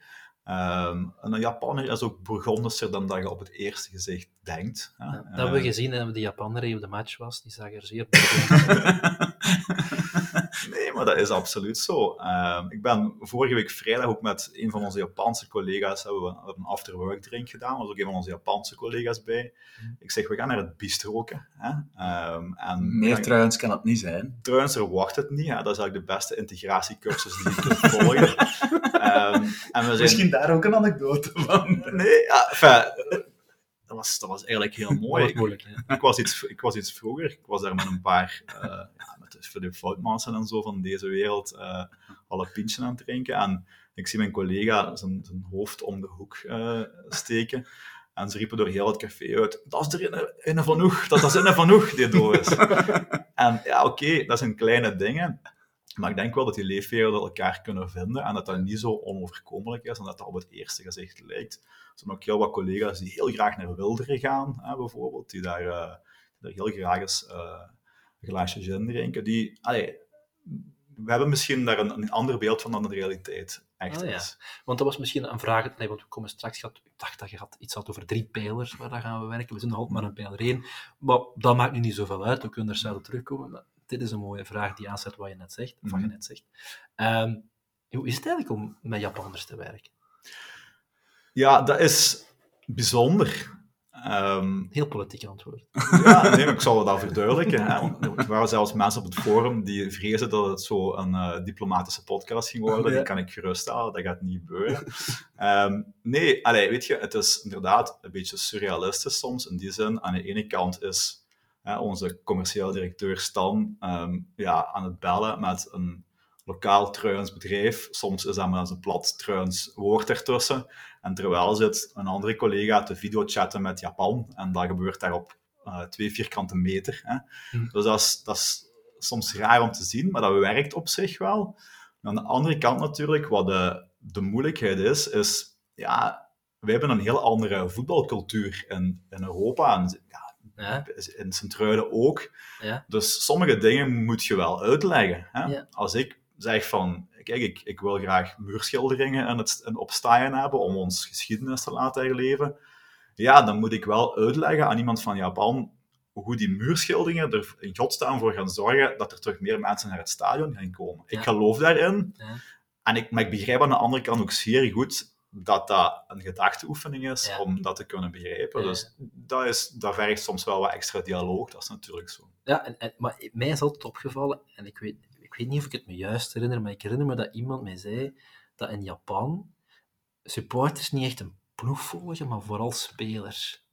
Um, een Japanner is ook burgondischer dan dat je op het eerste gezicht denkt. Hè. Ja, dat hebben we gezien, hè, de Japanner die op de match was, die zag er zeer maar dat is absoluut zo. Uh, ik ben vorige week vrijdag ook met een van onze Japanse collega's hebben we een afterwork drink gedaan. Er was ook een van onze Japanse collega's bij. Ik zeg, we gaan naar het bistroken. Hè? Um, en Meer trouwens kan het niet zijn. Trouwens, er wacht het niet. Hè? Dat is eigenlijk de beste integratiecursus die ik kan volgen. um, en we zijn... Misschien daar ook een anekdote van. Nee, ja, enfin, dat was, dat was eigenlijk heel mooi. Moeilijk, ik, was iets, ik was iets vroeger. Ik was daar met een paar uh, met Philip Foutmansen en zo van deze wereld uh, alle pintjes aan het drinken. En ik zie mijn collega zijn, zijn hoofd om de hoek uh, steken. En ze riepen door heel het café uit: Dat is er een, een van oeg, dat is een van oeg die dood is. en ja, oké, okay, dat zijn kleine dingen. Maar ik denk wel dat die leefwerelden elkaar kunnen vinden en dat dat niet zo onoverkomelijk is en dat dat op het eerste gezicht lijkt. Er zijn ook heel wat collega's die heel graag naar Wilderen gaan, hè, bijvoorbeeld, die daar, uh, die daar heel graag eens uh, een glaasje gin drinken. Die, allee, we hebben misschien daar een, een ander beeld van dan de realiteit echt ja. is. Want dat was misschien een vraag, nee, want we komen straks, ik dacht dat je had iets had over drie pijlers, waar dan gaan we werken. We zijn nog altijd maar een pijler één, maar dat maakt nu niet zoveel uit, we kunnen er zelf terugkomen. Maar dit is een mooie vraag die aanzet wat je net zegt, of wat je mhm. net zegt. Um, hoe is het eigenlijk om met Japanners te werken? Ja, dat is bijzonder. Um, Heel politiek antwoord. Ja, nee, ik zal het al verduidelijken. Hè. Er waren zelfs mensen op het forum die vrezen dat het zo een uh, diplomatische podcast ging worden. Die kan ik geruststellen, dat gaat niet gebeuren. Um, nee, allee, weet je, het is inderdaad een beetje surrealistisch soms. In die zin, aan de ene kant is onze commercieel directeur Stan um, ja, aan het bellen met een lokaal bedrijf. Soms is dat maar een plat truins woord ertussen. En terwijl zit een andere collega te videochatten met Japan. En dat gebeurt daar op uh, twee vierkante meter. Hè. Hm. Dus dat is, dat is soms raar om te zien, maar dat werkt op zich wel. aan de andere kant natuurlijk, wat de, de moeilijkheid is, is... Ja, wij hebben een heel andere voetbalcultuur in, in Europa. En ja, ja. In Sint-Truiden ook. Ja. Dus sommige dingen moet je wel uitleggen. Hè? Als ik zeg van, kijk, ik, ik wil graag muurschilderingen en het en opstaan hebben om ons geschiedenis te laten herleven, ja, dan moet ik wel uitleggen aan iemand van Japan hoe die muurschilderingen er in godsnaam voor gaan zorgen dat er terug meer mensen naar het stadion gaan komen. Ik geloof daarin. En ik, maar ik begrijp aan de andere kant ook zeer goed dat dat een gedachteoefening is om dat te kunnen begrijpen. Dus dat, is, dat vergt soms wel wat extra dialoog, dat is natuurlijk zo. Ja, en, en, maar mij is altijd opgevallen, en ik weet, ik weet niet of ik het me juist herinner, maar ik herinner me dat iemand mij zei dat in Japan supporters niet echt een ploeg volgen, maar vooral spelers.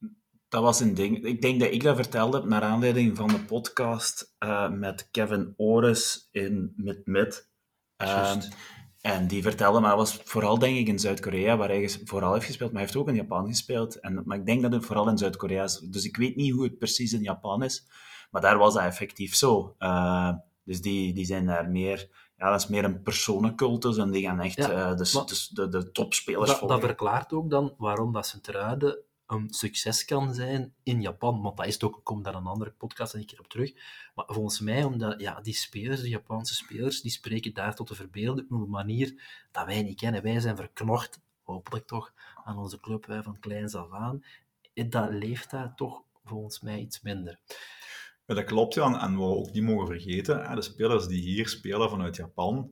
Dat was een ding. Ik denk dat ik dat vertelde heb naar aanleiding van de podcast uh, met Kevin Ores in Mid Mid. Uh, en die vertelde, maar dat was vooral denk ik in Zuid-Korea, waar hij vooral heeft gespeeld, maar hij heeft ook in Japan gespeeld. En, maar ik denk dat het vooral in Zuid-Korea is. Dus ik weet niet hoe het precies in Japan is, maar daar was dat effectief zo. Uh, dus die, die zijn daar meer ja, dat is meer een personencultus en die gaan echt ja, uh, dus, dus de, de topspelers dat, volgen. Dat verklaart ook dan waarom dat Sint-Truiden een succes kan zijn in Japan. Want dat is het ook, ik kom daar een andere podcast een keer op terug. Maar volgens mij, omdat ja, die spelers, die Japanse spelers, die spreken daar tot de verbeelding op een manier dat wij niet kennen. Wij zijn verknocht, hopelijk toch, aan onze club van kleins af aan. Dat leeft daar toch volgens mij iets minder. Ja, dat klopt, Jan. En wat we ook niet mogen vergeten, de spelers die hier spelen vanuit Japan,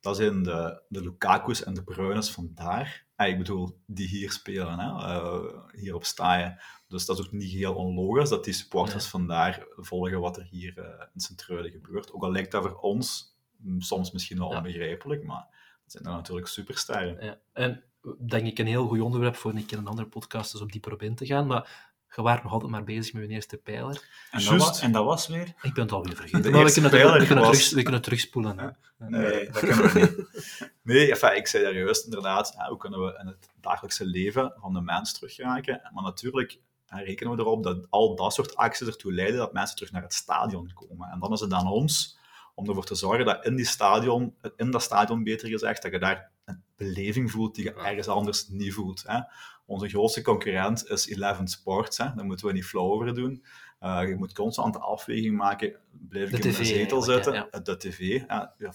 dat zijn de, de Lukaku's en de Bruines vandaar. Ah, ik bedoel, die hier spelen, hè? Uh, hier op staaien. Dus dat is ook niet heel onlogisch dat die supporters vandaar volgen wat er hier uh, in Sint-Truiden gebeurt. Ook al lijkt dat voor ons mm, soms misschien wel onbegrijpelijk, maar dat zijn dan natuurlijk supersterren. Ja. En denk ik een heel goed onderwerp voor een keer een andere podcast is om dieper op in te gaan. Maar je waart nog altijd maar bezig met je eerste pijler. En dat, was, en dat was weer? Ik ben het alweer vergeten. Maar we kunnen, het, we, kunnen terug, we kunnen terugspoelen. Nee, dat kunnen we niet. Nee, enfin, ik zei daar juist inderdaad, hoe kunnen we in het dagelijkse leven van de mens terugraken? Maar natuurlijk rekenen we erop dat al dat soort acties ertoe leiden dat mensen terug naar het stadion komen. En dan is het aan ons om ervoor te zorgen dat in, die stadion, in dat stadion, beter gezegd, dat je daar een beleving voelt die je ergens anders niet voelt. Hè. Onze grootste concurrent is Eleven Sports. Hè. Daar moeten we niet flauw over doen. Uh, je moet constant afweging maken. Blijf ik in de zetel zitten? Ja. De tv, ja, ja,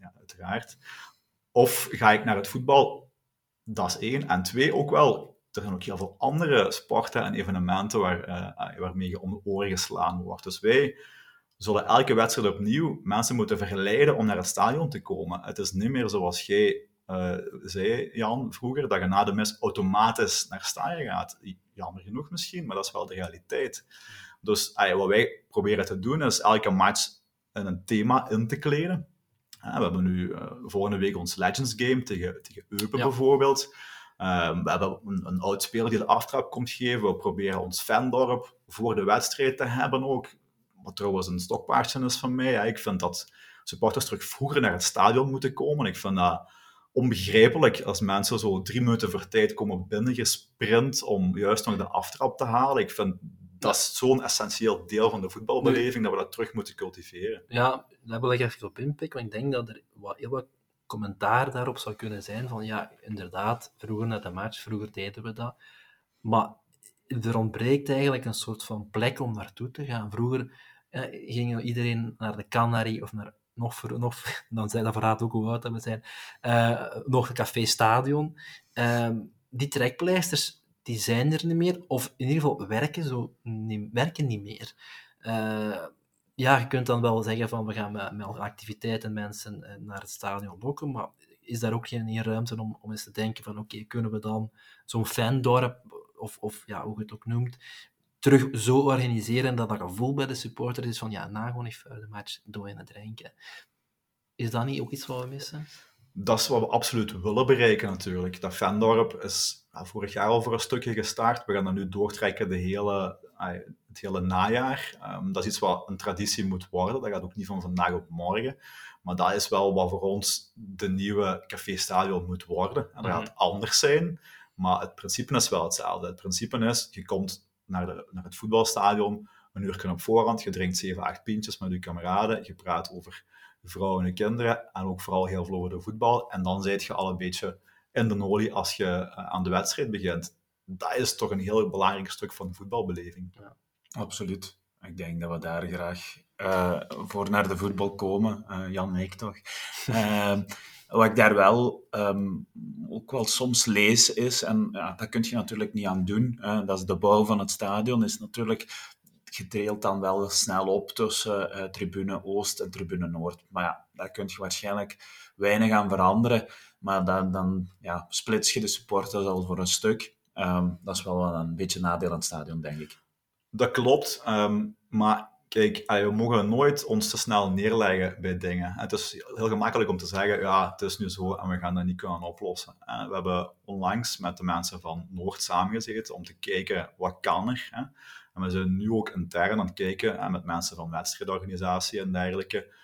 ja, uiteraard. Of ga ik naar het voetbal? Dat is één. En twee, ook wel, er zijn ook heel veel andere sporten en evenementen waar, uh, waarmee je om de oren geslaan wordt. Dus wij zullen elke wedstrijd opnieuw mensen moeten verleiden om naar het stadion te komen. Het is niet meer zoals jij uh, zei Jan vroeger, dat je na de mis automatisch naar staaien gaat. Jammer genoeg misschien, maar dat is wel de realiteit. Dus wat wij proberen te doen, is elke match in een thema in te kleden. we hebben nu uh, volgende week ons Legends Game tegen, tegen Eupen bijvoorbeeld. Uh, we hebben een, een oud speler die de aftrap komt geven. We proberen ons fandorp voor de wedstrijd te hebben ook. Wat trouwens een stokpaardje is van mij. Ja, ik vind dat supporters terug vroeger naar het stadion moeten komen. Ik vind dat onbegrijpelijk als mensen zo drie minuten voor tijd komen binnengesprint om juist nog de aftrap te halen. Ik vind dat is zo'n essentieel deel van de voetbalbeleving dat we dat terug moeten cultiveren. Ja, daar wil ik even op inpikken, want ik denk dat er wat, heel wat commentaar daarop zou kunnen zijn van ja, inderdaad, vroeger naar de match, vroeger deden we dat, maar er ontbreekt eigenlijk een soort van plek om naartoe te gaan. Vroeger eh, ging iedereen naar de Canary of naar nog, voor, nog dan zijn dat verraadt ook hoe oud dat we zijn, uh, nog een café stadion. Uh, die trekpleisters, die zijn er niet meer, of in ieder geval werken, zo, niet, werken niet meer. Uh, ja, je kunt dan wel zeggen van we gaan met, met activiteiten mensen eh, naar het stadion lokken, maar is daar ook geen ruimte om, om eens te denken van oké, kunnen we dan zo'n fandorp, of, of ja, hoe je het ook noemt, terug zo organiseren dat dat gevoel bij de supporters is van ja, na gewoon even de match door in het drinken. Is dat niet ook iets wat we missen? Dat is wat we absoluut willen bereiken natuurlijk. Dat Vendorp is nou, vorig jaar al voor een stukje gestart. We gaan dat nu doortrekken de hele, het hele najaar. Um, dat is iets wat een traditie moet worden. Dat gaat ook niet van vandaag op morgen. Maar dat is wel wat voor ons de nieuwe Café Stadion moet worden. En dat gaat mhm. anders zijn. Maar het principe is wel hetzelfde. Het principe is, je komt naar, de, naar het voetbalstadion, een uur op voorhand, je drinkt 7, 8 pintjes met je kameraden, je praat over vrouwen en kinderen en ook vooral heel veel over de voetbal. En dan zit je al een beetje in de olie als je eh, aan de wedstrijd begint. Dat is toch een heel belangrijk stuk van de voetbalbeleving. Ja. Absoluut. Ik denk dat we daar graag uh, voor naar de voetbal komen. Uh, Jan ik toch. Uh, wat ik daar wel um, ook wel soms lees is, en ja, dat kun je natuurlijk niet aan doen, dat is de bouw van het stadion, is natuurlijk je deelt dan wel snel op tussen uh, tribune Oost en tribune Noord. Maar ja, daar kun je waarschijnlijk weinig aan veranderen. Maar dan, dan ja, splits je de supporters al voor een stuk. Ehm, dat is wel een beetje nadeel aan het stadion, denk ik. Dat klopt, um, maar kijk, we mogen nooit ons te snel neerleggen bij dingen. Het is heel gemakkelijk om te zeggen, ja, het is nu zo en we gaan dat niet kunnen oplossen. We hebben onlangs met de mensen van Noord samengezeten om te kijken, wat kan er? En we zijn nu ook intern aan het kijken met mensen van wedstrijdorganisatie en dergelijke,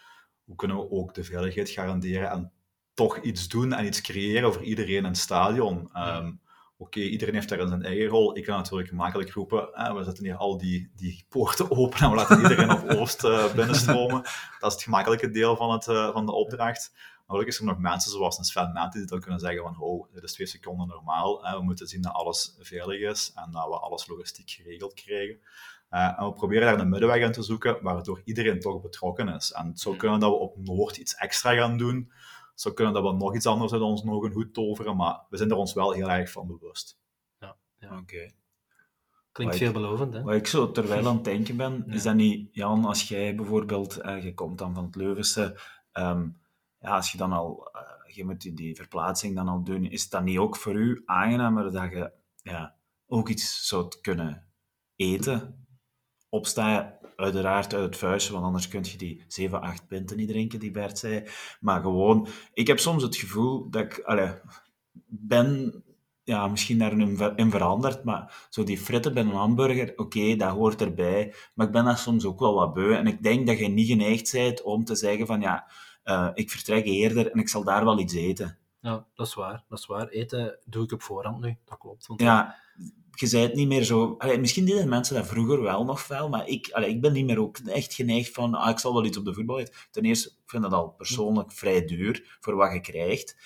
hoe kunnen we ook de veiligheid garanderen en toch iets doen en iets creëren voor iedereen in het stadion. Ehm, oké, iedereen heeft daar zijn eigen rol. Ik kan natuurlijk makkelijk roepen, we zetten hier al die, die poorten open en we laten iedereen op Oost uh, binnenstromen. Dat is het gemakkelijke deel van, het, uh, van de opdracht. Maar gelukkig zijn er nog mensen zoals een Sven die dan kunnen zeggen van, oh, dit is twee seconden normaal. Hè. We moeten zien dat alles veilig is en dat we alles logistiek geregeld krijgen. Uh, en we proberen daar een middenweg in te zoeken, waardoor iedereen toch betrokken is. En zou kunnen dat we op Noord iets extra gaan doen, zou kunnen dat we nog iets anders uit ons nog een hoed toveren, maar we zijn er ons wel heel erg van bewust. Ja, ja. oké. Klinkt veelbelovend, hè? Wat ik zo terwijl aan het denken ben, is dat niet, Jan, als jij bijvoorbeeld, uh, je komt dan van het Leuvense, um, ja, als je dan al, uh, je moet die, die, verplaatsing dan al doen, is dat niet ook voor u aangenamer dat je ja, ook iets zou kunnen eten? Opsta je uiteraard uit het vuistje, want anders kun je die 7, 8 pinten niet drinken, die Bert zei. Maar gewoon, ik heb soms het gevoel dat ik allez, ben, ja, misschien daarin veranderd, maar zo die fritten bij een hamburger, oké, dat hoort erbij. Maar ik ben daar soms ook wel wat beu. En ik denk dat je niet geneigd bent om te zeggen van, ja, uh, ik vertrek eerder en ik zal daar wel iets eten. Ja, dat is waar. Dat is waar. Eten doe ik op voorhand nu. Dat klopt. Want ja, je het niet meer zo... Allee, misschien deden mensen dat vroeger wel nog veel, maar ik, allee, ik ben niet meer ook echt geneigd van ah, ik zal wel iets op de voetbal. Ten eerste, ik vind dat al persoonlijk vrij duur voor wat je krijgt.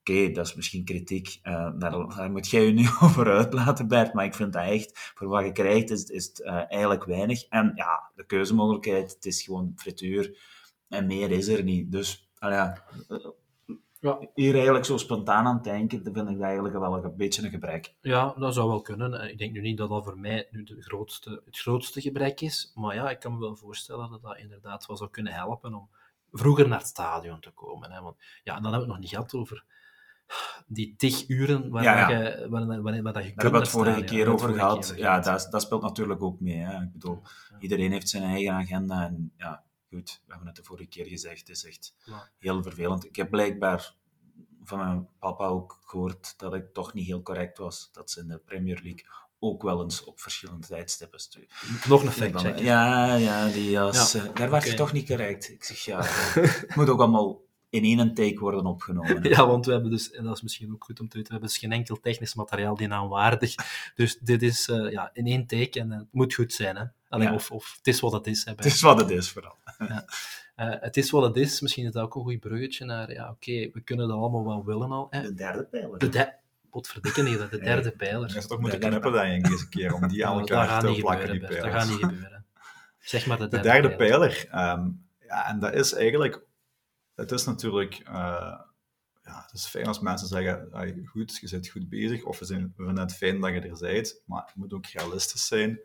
Oké, dat is misschien kritiek. Uh, daar, moet jij je nu over uitlaten, Bert. Maar ik vind dat echt, voor wat je krijgt, is, is het uh, eigenlijk weinig. En ja, de keuzemogelijkheid, het is gewoon frituur. En meer is er niet. Dus, ja, ja. hier eigenlijk zo spontaan aan het denken, dan vind ik dat eigenlijk wel een beetje een gebrek. Ja, dat zou wel kunnen. Ik denk nu niet dat dat voor mij nu de grootste, het grootste gebrek is, maar ja, ik kan me wel voorstellen dat dat inderdaad wel zou kunnen helpen om vroeger naar het stadion te komen. Hè. Want, ja, dan hebben we het nog niet gehad over die tig uren waar, ja, ja. Je, waar, waar, waar, waar, dat je Daar hebben we het vorige keer over gehad. Ja, dat, dat speelt natuurlijk ook mee. Hè. Ik bedoel, iedereen heeft zijn eigen agenda en ja, goed, we hebben het de vorige keer gezegd, het is echt heel vervelend. Ik heb blijkbaar van mijn papa ook gehoord dat ik toch niet heel correct was. Dat ze in de Premier League ook wel eens op verschillende tijdstippen sturen. Nog een fact Ja, ja, die als, ja, uh, daar was je toch niet correct. Ik zeg ja, het moet ook allemaal in één take worden opgenomen. Ja, want we hebben dus, en dat is misschien ook goed om te weten, we hebben dus geen enkel technisch materiaal die naamwaardig. Dus dit is uh, ja, in één take en het moet goed zijn. Hè? Ja. of, of het is wat het is. Hè, het is wat het is, vooral. Ja. Uh, het is wat het is. Misschien is dat ook een goed bruggetje naar, ja, oké, we kunnen dat allemaal wel willen al. Hè. De derde pijler. De de Potverdikke niet, de derde pijler. Je zou toch moeten knippen dan deze keer, om die aan elkaar te plakken, die pijlers. Dat gaat niet gebeuren. Zeg maar de derde, de derde pijler. pijler um, ja, en dat is eigenlijk... Het is natuurlijk... Uh, ja, het is fijn als mensen zeggen, goed, je bent goed bezig, of we, zijn, we vinden het fijn dat je er bent, maar je moet ook realistisch zijn.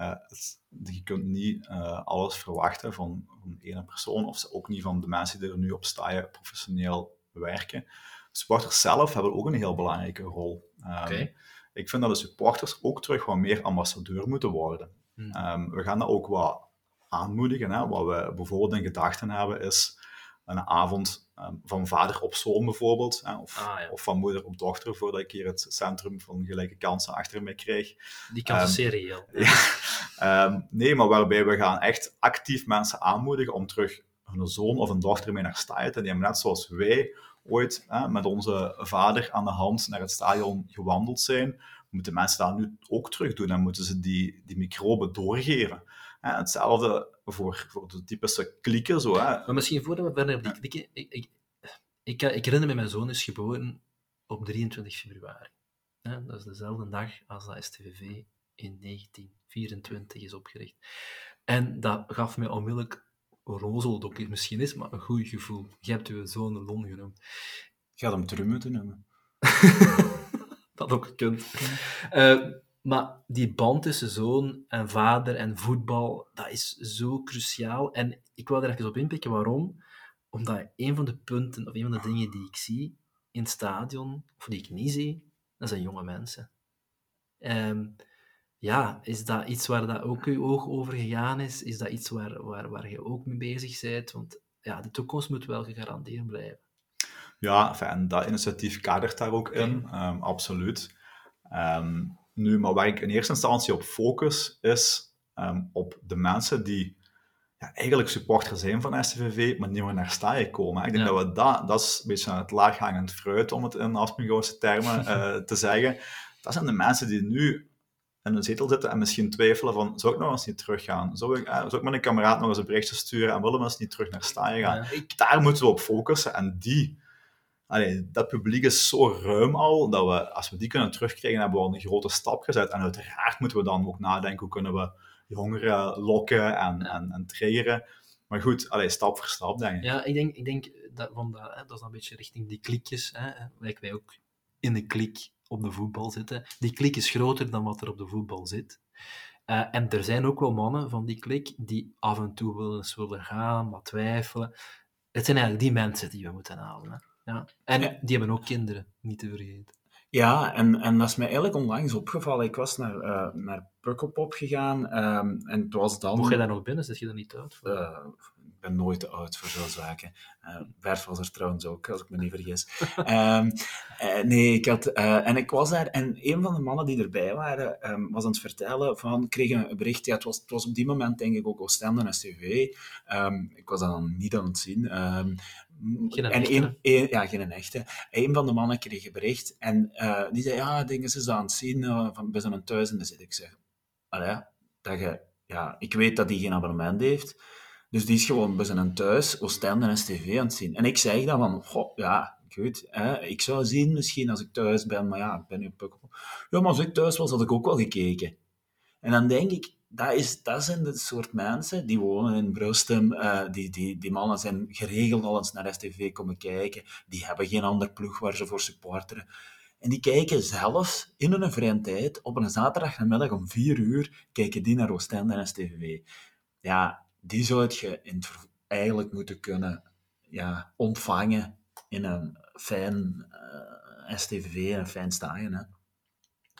Uh, het, je kunt niet uh, alles verwachten van, van één persoon, of ook niet van de mensen die er nu op staan professioneel werken. Supporters zelf hebben ook een heel belangrijke rol. Um, okay. Ik vind dat de supporters ook terug wat meer ambassadeur moeten worden. Hmm. Um, we gaan dat ook wat aanmoedigen. Hè. Wat we bijvoorbeeld in gedachten hebben, is een avond um, van vader op zoon bijvoorbeeld, hè, of, ah, ja. of, van moeder op dochter, voordat ik hier het centrum van gelijke kansen achter me krijg. Die kansen um, serieel. Ja. um, nee, maar waarbij we gaan echt actief mensen aanmoedigen om terug hun zoon of een dochter mee naar stadion te nemen. Net zoals wij ooit hè, met onze vader aan de hand naar het stadion gewandeld zijn, moeten mensen dat nu ook terug doen en moeten ze die, die microben doorgeven. Hè, hetzelfde voor, voor de typische klikken. Zo, hè. Maar misschien voordat we verder op die klikken... Ik, ik, ik, ik, herinner me, mijn zoon is geboren op 23 februari. dat is dezelfde dag als dat STVV in 1924 is opgericht. En dat gaf mij onmiddellijk rozeldokkie. Misschien is maar een goed gevoel. Je hebt uw zoon Lon genoemd. Je had hem terug moeten noemen. dat ook kunt. Uh, Maar die band tussen zoon en vader en voetbal, dat is zo cruciaal. En ik wil er even op inpikken. Waarom? Omdat een van de punten, of een van de dingen die ik zie in het stadion, of die ik niet zie, dat zijn jonge mensen. Ehm, ja, is dat iets waar dat ook je oog over gegaan is? Is dat iets waar, waar, waar je ook mee bezig bent? Want ja, de toekomst moet wel gegarandeerd blijven. Ja, en dat initiatief kadert daar ook in, um, absoluut. Ehm, nu, maar waar ik in eerste instantie op focus, is um, op de mensen die ja, eigenlijk supporter zijn van STVV, maar niet meer naar staaien komen. Ik denk dat we dat, dat is een beetje het laaghangend fruit, om het in Aspengouwse termen uh, te zeggen. Dat zijn de mensen die nu in een zetel zitten en misschien twijfelen van, zou ik nog eens niet teruggaan? Zou ik, eh, zou ik een kameraad nog eens een berichtje sturen en willen we eens niet terug naar staaien gaan? Ja. Daar moeten we op focussen en die Allee, dat publiek is zo ruim al, dat we, als we die kunnen terugkrijgen, hebben we al een grote stap gezet. En uiteraard moeten we dan ook nadenken, hoe kunnen we jongeren lokken en, en, en triggeren. Maar goed, allee, stap voor stap, denk ik. Ja, ik denk, ik denk dat, van dat, hè, dat is een beetje richting die klikjes, hè, waar wij ook in de klik op de voetbal zitten. Die klik is groter dan wat er op de voetbal zit. Uh, en er zijn ook wel mannen van die klik die af en toe wel eens willen gaan, wat twijfelen. Het zijn eigenlijk die mensen die we moeten halen. Ja. En die hebben ook kinderen, niet te vergeten. Ja, en, en dat is mij eigenlijk onlangs opgevallen. Ik was naar, uh, naar Pukkelpop gegaan um, en het was dan... Mocht je daar nog binnen? Zit je er niet uit? Uh, ik ben nooit te oud voor zo'n zaken. Uh, was er trouwens ook, als ik me niet vergis. um, nee, ik had... en ik was daar en een van de mannen die erbij waren, um, was aan het vertellen van... kreeg een bericht, ja, het was, het was op die moment denk ik ook Oostende en STV. ik was dat dan niet aan het zien. Geen en een, een, ja, geen echte. Een van de mannen kreeg een bericht en uh, die zei, ja, dingen ze aan het zien, uh, van, bij zijn thuis. En dan zit ik zeg, allee, dat je, ja, ik weet dat hij geen abonnement heeft, dus die is gewoon bij zijn thuis Oostende en STV aan het zien. En ik zeg dan van, goh, ja, goed, hè, ik zou zien misschien als ik thuis ben, maar ja, ik ben nu op Pukkel. Ja, maar als ik thuis was, had ik ook wel gekeken. En dan denk ik, dat, is, dat zijn de soort mensen die wonen in Brustem. Uh, die, die, die mannen zijn geregeld al eens naar STV komen kijken. Die hebben geen ander ploeg waar ze voor supporteren. En die kijken zelfs in hun vrije tijd, op een zaterdagmiddag om vier uur, kijken die naar Oostende en STV. Ja, die zou je in eigenlijk moeten kunnen ja, ontvangen in een fijn uh, STV, een fijn stadion.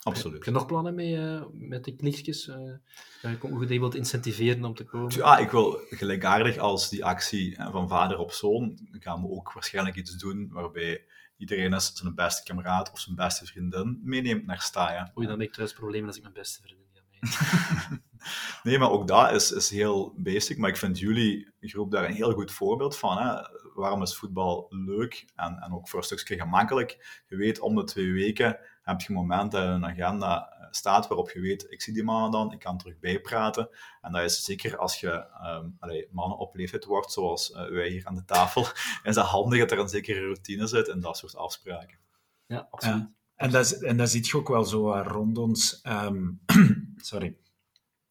Absoluut. Heb je nog plannen mee uh, met de klikjes? Uh, hoe je wilt incentiveren om te komen? Ja, ik wil gelijkaardig als die actie van vader op zoon, gaan we ook waarschijnlijk iets doen waarbij iedereen eens zijn beste kameraad of zijn beste vriendin meeneemt naar Staya. Oei, dan heb ik thuis problemen als ik mijn beste vriendin ga meenemen. nee, maar ook dat is, is heel basic. Maar ik vind jullie groep daar een heel goed voorbeeld van. Hè? Waarom is voetbal leuk en, en ook voor een stukje gemakkelijk? Je weet, om de twee weken heb je momenten in een agenda eh, staat waarop je weet, ik zie die mannen dan, ik kan terug bijpraten. En dat is zeker als je um, allee, mannen op leeftijd wordt, zoals uh, wij hier aan de tafel, is dat handig dat er een zekere routine zit en dat soort afspraken. Ja, absoluut. Ja. En dat, en dat zie je ook wel zo rond ons. Um, sorry.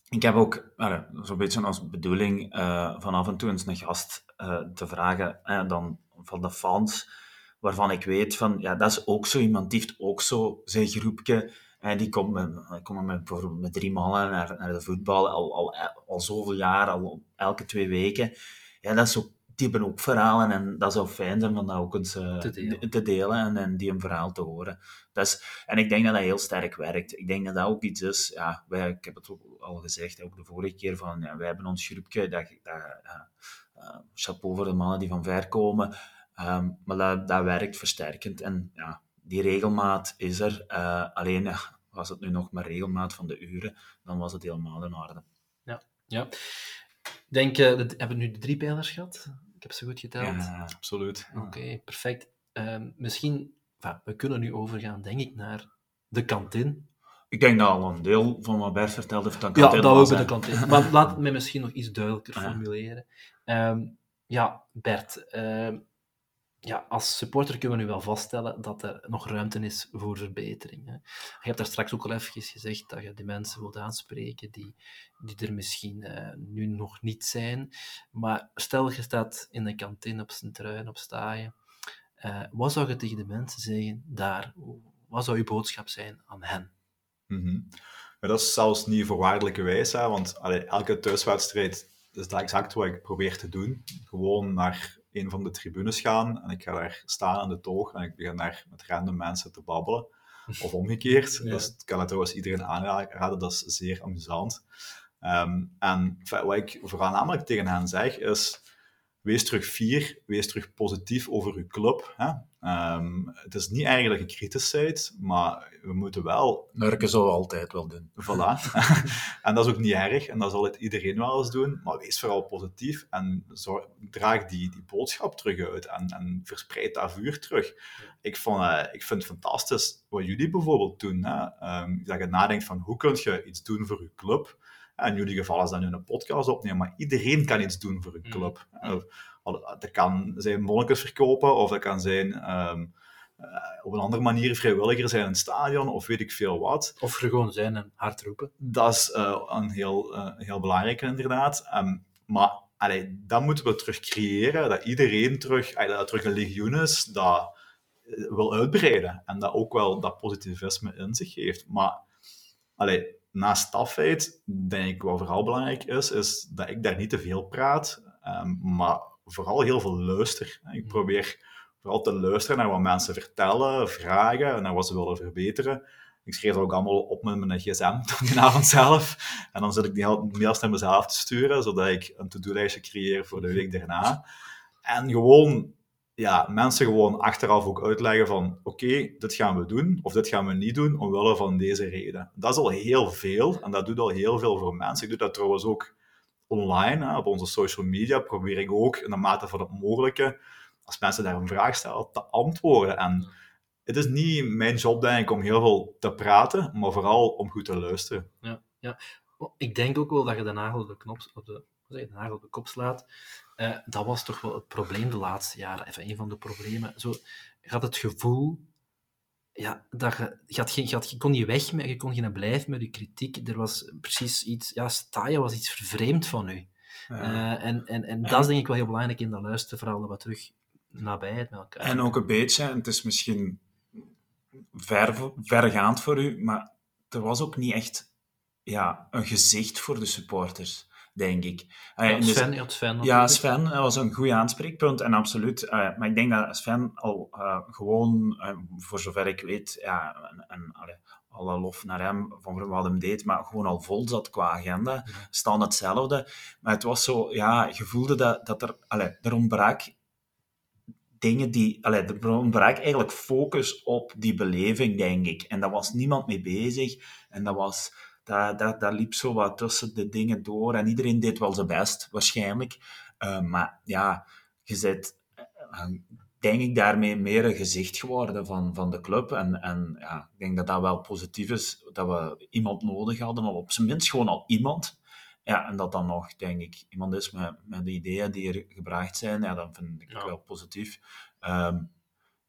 Ik heb ook uh, zo'n beetje als bedoeling uh, van af en toe eens een gast uh, te vragen, dan van de fans, waarvan ik weet van, ja, dat is ook zo iemand, die heeft ook zo zijn groepje. En die komt met, met, bijvoorbeeld met drie mannen naar, naar de voetbal al, al, al zoveel jaar, al elke twee weken. Ja, dat is ook, die hebben ook verhalen en dat zou fijn zijn om dat ook eens uh, te delen, te delen en, en, die een verhaal te horen. Dat is, en ik denk dat dat heel sterk werkt. Ik denk dat dat ook iets is, ja, wij, ik heb het ook al gezegd, ook de vorige keer, van ja, wij hebben ons groepje, dat, dat, uh, chapeau voor de mannen die van ver komen. Um, maar dat, dat werkt versterkend. En ja, die regelmaat is er. Uh, alleen ja, was het nu nog maar regelmaat van de uren, dan was het helemaal in orde. Ja, ja. Denk, uh, dat, hebben we nu de drie pijlers gehad? Ik heb ze goed geteld. Ja, absoluut. Oké, okay, perfect. Um, misschien, enfin, we kunnen nu overgaan, denk ik, naar de kantine. Ik denk dat al een deel van wat Bert vertelde heeft aan kantine Ja, dat we de kantine. Maar laat me misschien nog iets duidelijker formuleren. Um, ja, Bert, um, ja, als supporter kunnen we nu wel vaststellen dat er nog ruimte is voor verbetering. Hè. Je hebt daar straks ook al even gezegd dat je die mensen wilt aanspreken die, die er misschien uh, nu nog niet zijn. Maar stel je staat in de kantine op zijn truin, op staaien. Uh, wat zou je tegen de mensen zeggen daar? Wat zou je boodschap zijn aan hen? Mhm. Maar dat is zelfs niet voorwaardelijke wijs, want elke thuiswedstrijd is dat exact wat ik probeer te doen. Gewoon naar een van de tribunes gaan en ik ga daar staan aan de toog en ik begin daar met random mensen te babbelen. Of omgekeerd. Ja. Dus ik kan het trouwens iedereen aanraden, dat is zeer amusant. Um, en wat ik voornamelijk tegen hen zeg is wees terug fier, wees terug positief over uw club. Hè? Um, het is niet eigenlijk een kritische maar we moeten wel... Nurken zou altijd wel doen. Voilà. en dat is ook niet erg, en dat zal het iedereen wel eens doen, maar wees vooral positief en zorg, draag die, die boodschap terug uit en, en verspreid dat vuur terug. Ik, vond, uh, ik vind het fantastisch wat jullie bijvoorbeeld doen. Hè? Um, dat je nadenkt van hoe kun je iets doen voor je club in jullie geval is dat nu een podcast opnemen, maar iedereen kan iets doen voor een mm. club. Mm. Dat kan zijn monnikers verkopen, of dat kan zijn um, uh, op een andere manier vrijwilliger zijn in een stadion, of weet ik veel wat. Of er gewoon zijn en hard roepen. Dat is uh, een heel, uh, heel belangrijke, inderdaad. Um, maar allee, dat moeten we terug creëren, dat iedereen terug, allee, dat terug een legioen is, dat wil uitbreiden. En dat ook wel dat positivisme in zich heeft. Maar allee, naast tafheid, denk ik wat vooral belangrijk is, is dat ik daar niet te veel praat, um, maar vooral heel veel luister. Ik mm. probeer vooral te luisteren naar wat mensen vertellen, vragen, naar wat ze willen verbeteren. Ik schreef dat ook allemaal op met mijn gsm die avond zelf. En dan zit ik die mails naar mezelf te sturen, zodat ik een to-do-lijstje creëer voor de week daarna. En gewoon ja, mensen gewoon achteraf ook uitleggen van oké, dit gaan we doen of dit gaan we niet doen omwille van deze reden. Dat is al heel veel en dat doet al heel veel voor mensen. Ik doe dat trouwens ook online, hè, op onze social media, probeer ik ook in de mate van het mogelijke, als mensen daar een vraag stellen, te antwoorden. En het is niet mijn job, denk ik, om heel veel te praten, maar vooral om goed te luisteren. Ja, ja. Ik denk ook wel dat je de nagel de, knop, op de, de nagel op de kop slaat. Uh, dat was toch wel het probleem de laatste jaren. Even een van de problemen. Zo, je had het gevoel ja, dat je, je, had geen, je, had, je kon niet weg, met, je kon geen blijven met je kritiek. Er was precies iets, ja, Staya was iets vervreemd van u. Ja. Uh, en, en, en dat is denk ik wel heel belangrijk in dat luisteren, vooral dat we terug nabijheid met elkaar. En ook een beetje, en het is misschien ver, vergaand voor u, maar er was ook niet echt ja, een gezicht voor de supporters denk ik. Uh, ja, Sven, dus, Sven ja, Sven was een goed aanspreekpunt en absoluut. Uh, maar ik denk dat Sven al uh, gewoon, voor zover ik weet, ja, en, en allee, alle lof naar hem van wat hem deed, maar gewoon al vol zat qua agenda. Staan hetzelfde. Maar het was zo, ja, je voelde dat, dat er, allee, er ontbrak dingen die, allee, er ontbrak eigenlijk focus op die beleving, denk ik. En daar was niemand mee bezig. En dat was dat, dat, dat liep zo wat tussen de dingen door. En iedereen deed wel zijn best, waarschijnlijk. Uh, maar ja, je zit, uh, denk ik, daarmee meer een gezicht geworden van, van de club. En, en ja, ik denk dat dat wel positief is, dat we iemand nodig hadden, of op zijn minst gewoon al iemand. Ja, en dat dan nog, denk ik, iemand is met, met de ideeën die er gebracht zijn, ja, dat vind ik ja. wel positief. Um,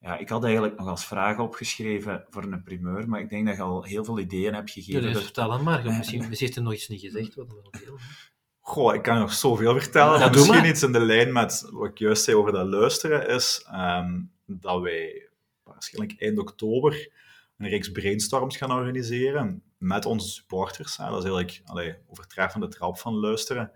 ja, ik had eigenlijk nog als vraag opgeschreven voor een primeur, maar ik denk dat je al heel veel ideeën hebt gegeven. Ja, dus vertel dan maar. Misschien, misschien heeft er nog iets niet gezegd. Wat Goh, ik kan nog zoveel vertellen. Ja, misschien iets in de lijn met wat ik juist zei over dat luisteren is um, dat wij waarschijnlijk eind oktober een reeks brainstorms gaan organiseren met onze supporters. Hè. Dat is eigenlijk allee, overtreffende trap van luisteren.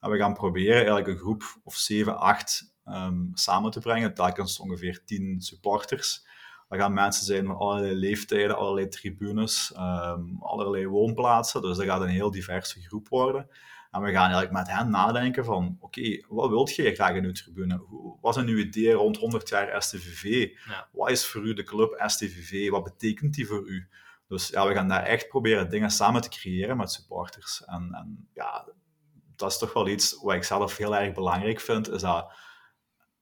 En we gaan proberen eigenlijk een groep of 7, 8 um, samen te brengen. Telkens ongeveer 10 supporters. Dat gaan mensen zijn van allerlei leeftijden, allerlei tribunes, um, allerlei woonplaatsen. Dus dat gaat een heel diverse groep worden. En we gaan eigenlijk met hen nadenken van, oké, wat wilt je graag in uw tribune? Wat zijn uw ideeën rond 100 jaar STVV? Ja. Wat is voor u de club STVV? Wat betekent die voor u? Dus ja, we gaan daar echt proberen dingen samen te creëren met supporters. En, en ja, dat is toch wel iets wat ik zelf heel erg belangrijk vind, is dat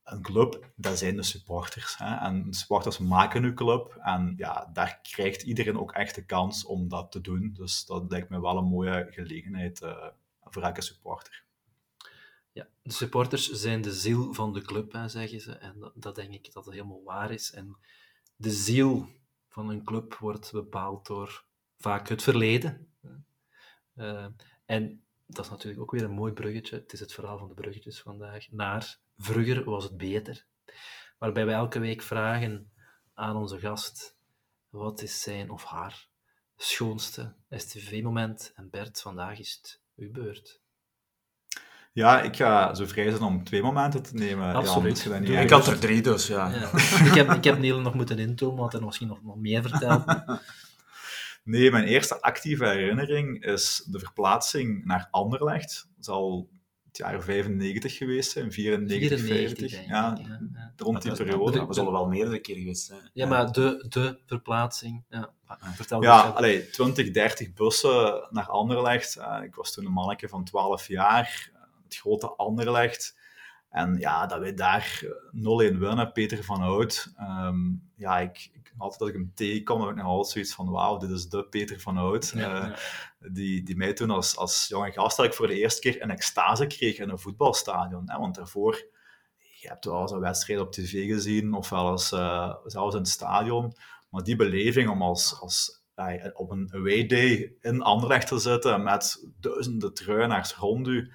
een club, dat zijn de supporters. Hè? En supporters maken een club. En ja, daar krijgt iedereen ook echt de kans om dat te doen. Dus dat lijkt me wel een mooie gelegenheid uh, voor elke supporter. Ja, de supporters zijn de ziel van de club, zeggen ze. En dat, dat, denk ik dat het helemaal waar is. En de ziel van een club wordt bepaald door vaak het verleden. Uh, en dat is natuurlijk ook weer een mooi bruggetje. Het is het verhaal van de bruggetjes vandaag. Naar vroeger was het beter. Waarbij we elke week vragen aan onze gast: wat is zijn of haar schoonste STV-moment? En Bert, vandaag is het uw beurt. Ja, ik ga zo vrij zijn om twee momenten te nemen. Absoluut. Ja, niet ik had er drie, dus ja. ja. ik, heb, ik heb Niel nog moeten intomen, want hij misschien nog, nog meer verteld. Nee, mijn eerste actieve herinnering is de verplaatsing naar Anderlecht. Dat zal het jaar 95 geweest zijn, 94, 94 50. ja, Ja, ja. rond die periode. We zullen wel meerdere keer geweest zijn. Ja, maar de, de verplaatsing. Ja, vertel Ja, eens. allee, 20, 30 bussen naar Anderlecht. Eh, ik was toen een manneke van 12 jaar. Het grote Anderlecht. En ja, dat wij daar eh, 0-1 winnen, Peter van Hout. Ehm, ja, ik, ik, altijd als ik hem tegenkom, heb ik nog altijd zoiets van, wauw, dit is de Peter van Hout. Ja, Eh, die, die mij toen als, als jonge gast dat ik voor de eerste keer een extase kreeg in een voetbalstadion. Hè? Want daarvoor, je hebt wel eens een wedstrijd op tv gezien, of wel eens uh, zelfs in het stadion. Maar die beleving om als, als, uh, op een away day in Anderlecht te zitten met duizenden truinaars rond u,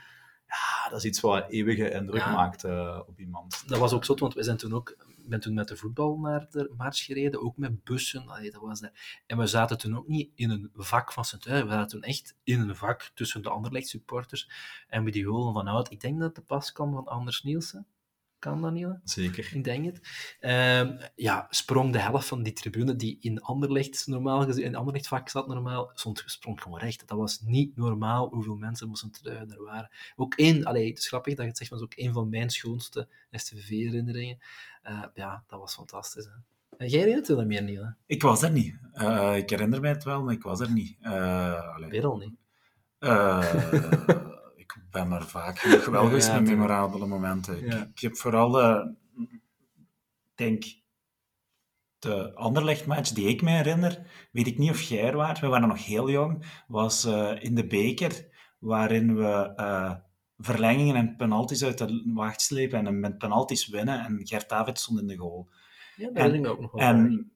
ja, dat is iets wat een eeuwige indruk Ja. maakt uh, op iemand. Dat was ook zo, want we zijn toen ook, ik ben toen met de voetbal naar de march gereden, ook met bussen. Allee, dat was dat. En we zaten toen ook niet in een vak van sint we zaten toen echt in een vak tussen de Anderlecht supporters en bij die goal van Hout. Ik denk dat de pas kwam van Anders Nielsen. Kan dat, Niele? Zeker. Ik denk het. Ehm, ja, sprong de helft van die tribune die in Anderlecht normaal gezien, in Anderlecht vak zat normaal, stond, sprong gewoon recht. Dat was niet normaal hoeveel mensen moesten truien er waren. Ook één, allee, het is grappig dat je het zegt, maar dat is ook één van mijn schoonste STV-herinneringen. Uh, ja, dat was fantastisch. Hè? En jij herinnert je dat meer, Niele? Ik was er niet. Uh, ik herinner mij het wel, maar ik was er niet. Uh, Weer al niet. Ik ben maar vaak genoeg wel geweest Ja, met memorabele momenten. Ja. Ik, ik heb vooral de, denk, de Anderlecht-match die ik me herinner, weet ik niet of jij er waart, we waren nog heel jong, was eh, in de beker, waarin we eh, verlengingen en penalties uit de wacht slepen en met penalties winnen en Gert David stond in de goal. Ja, dat En- ik ook nog wel. En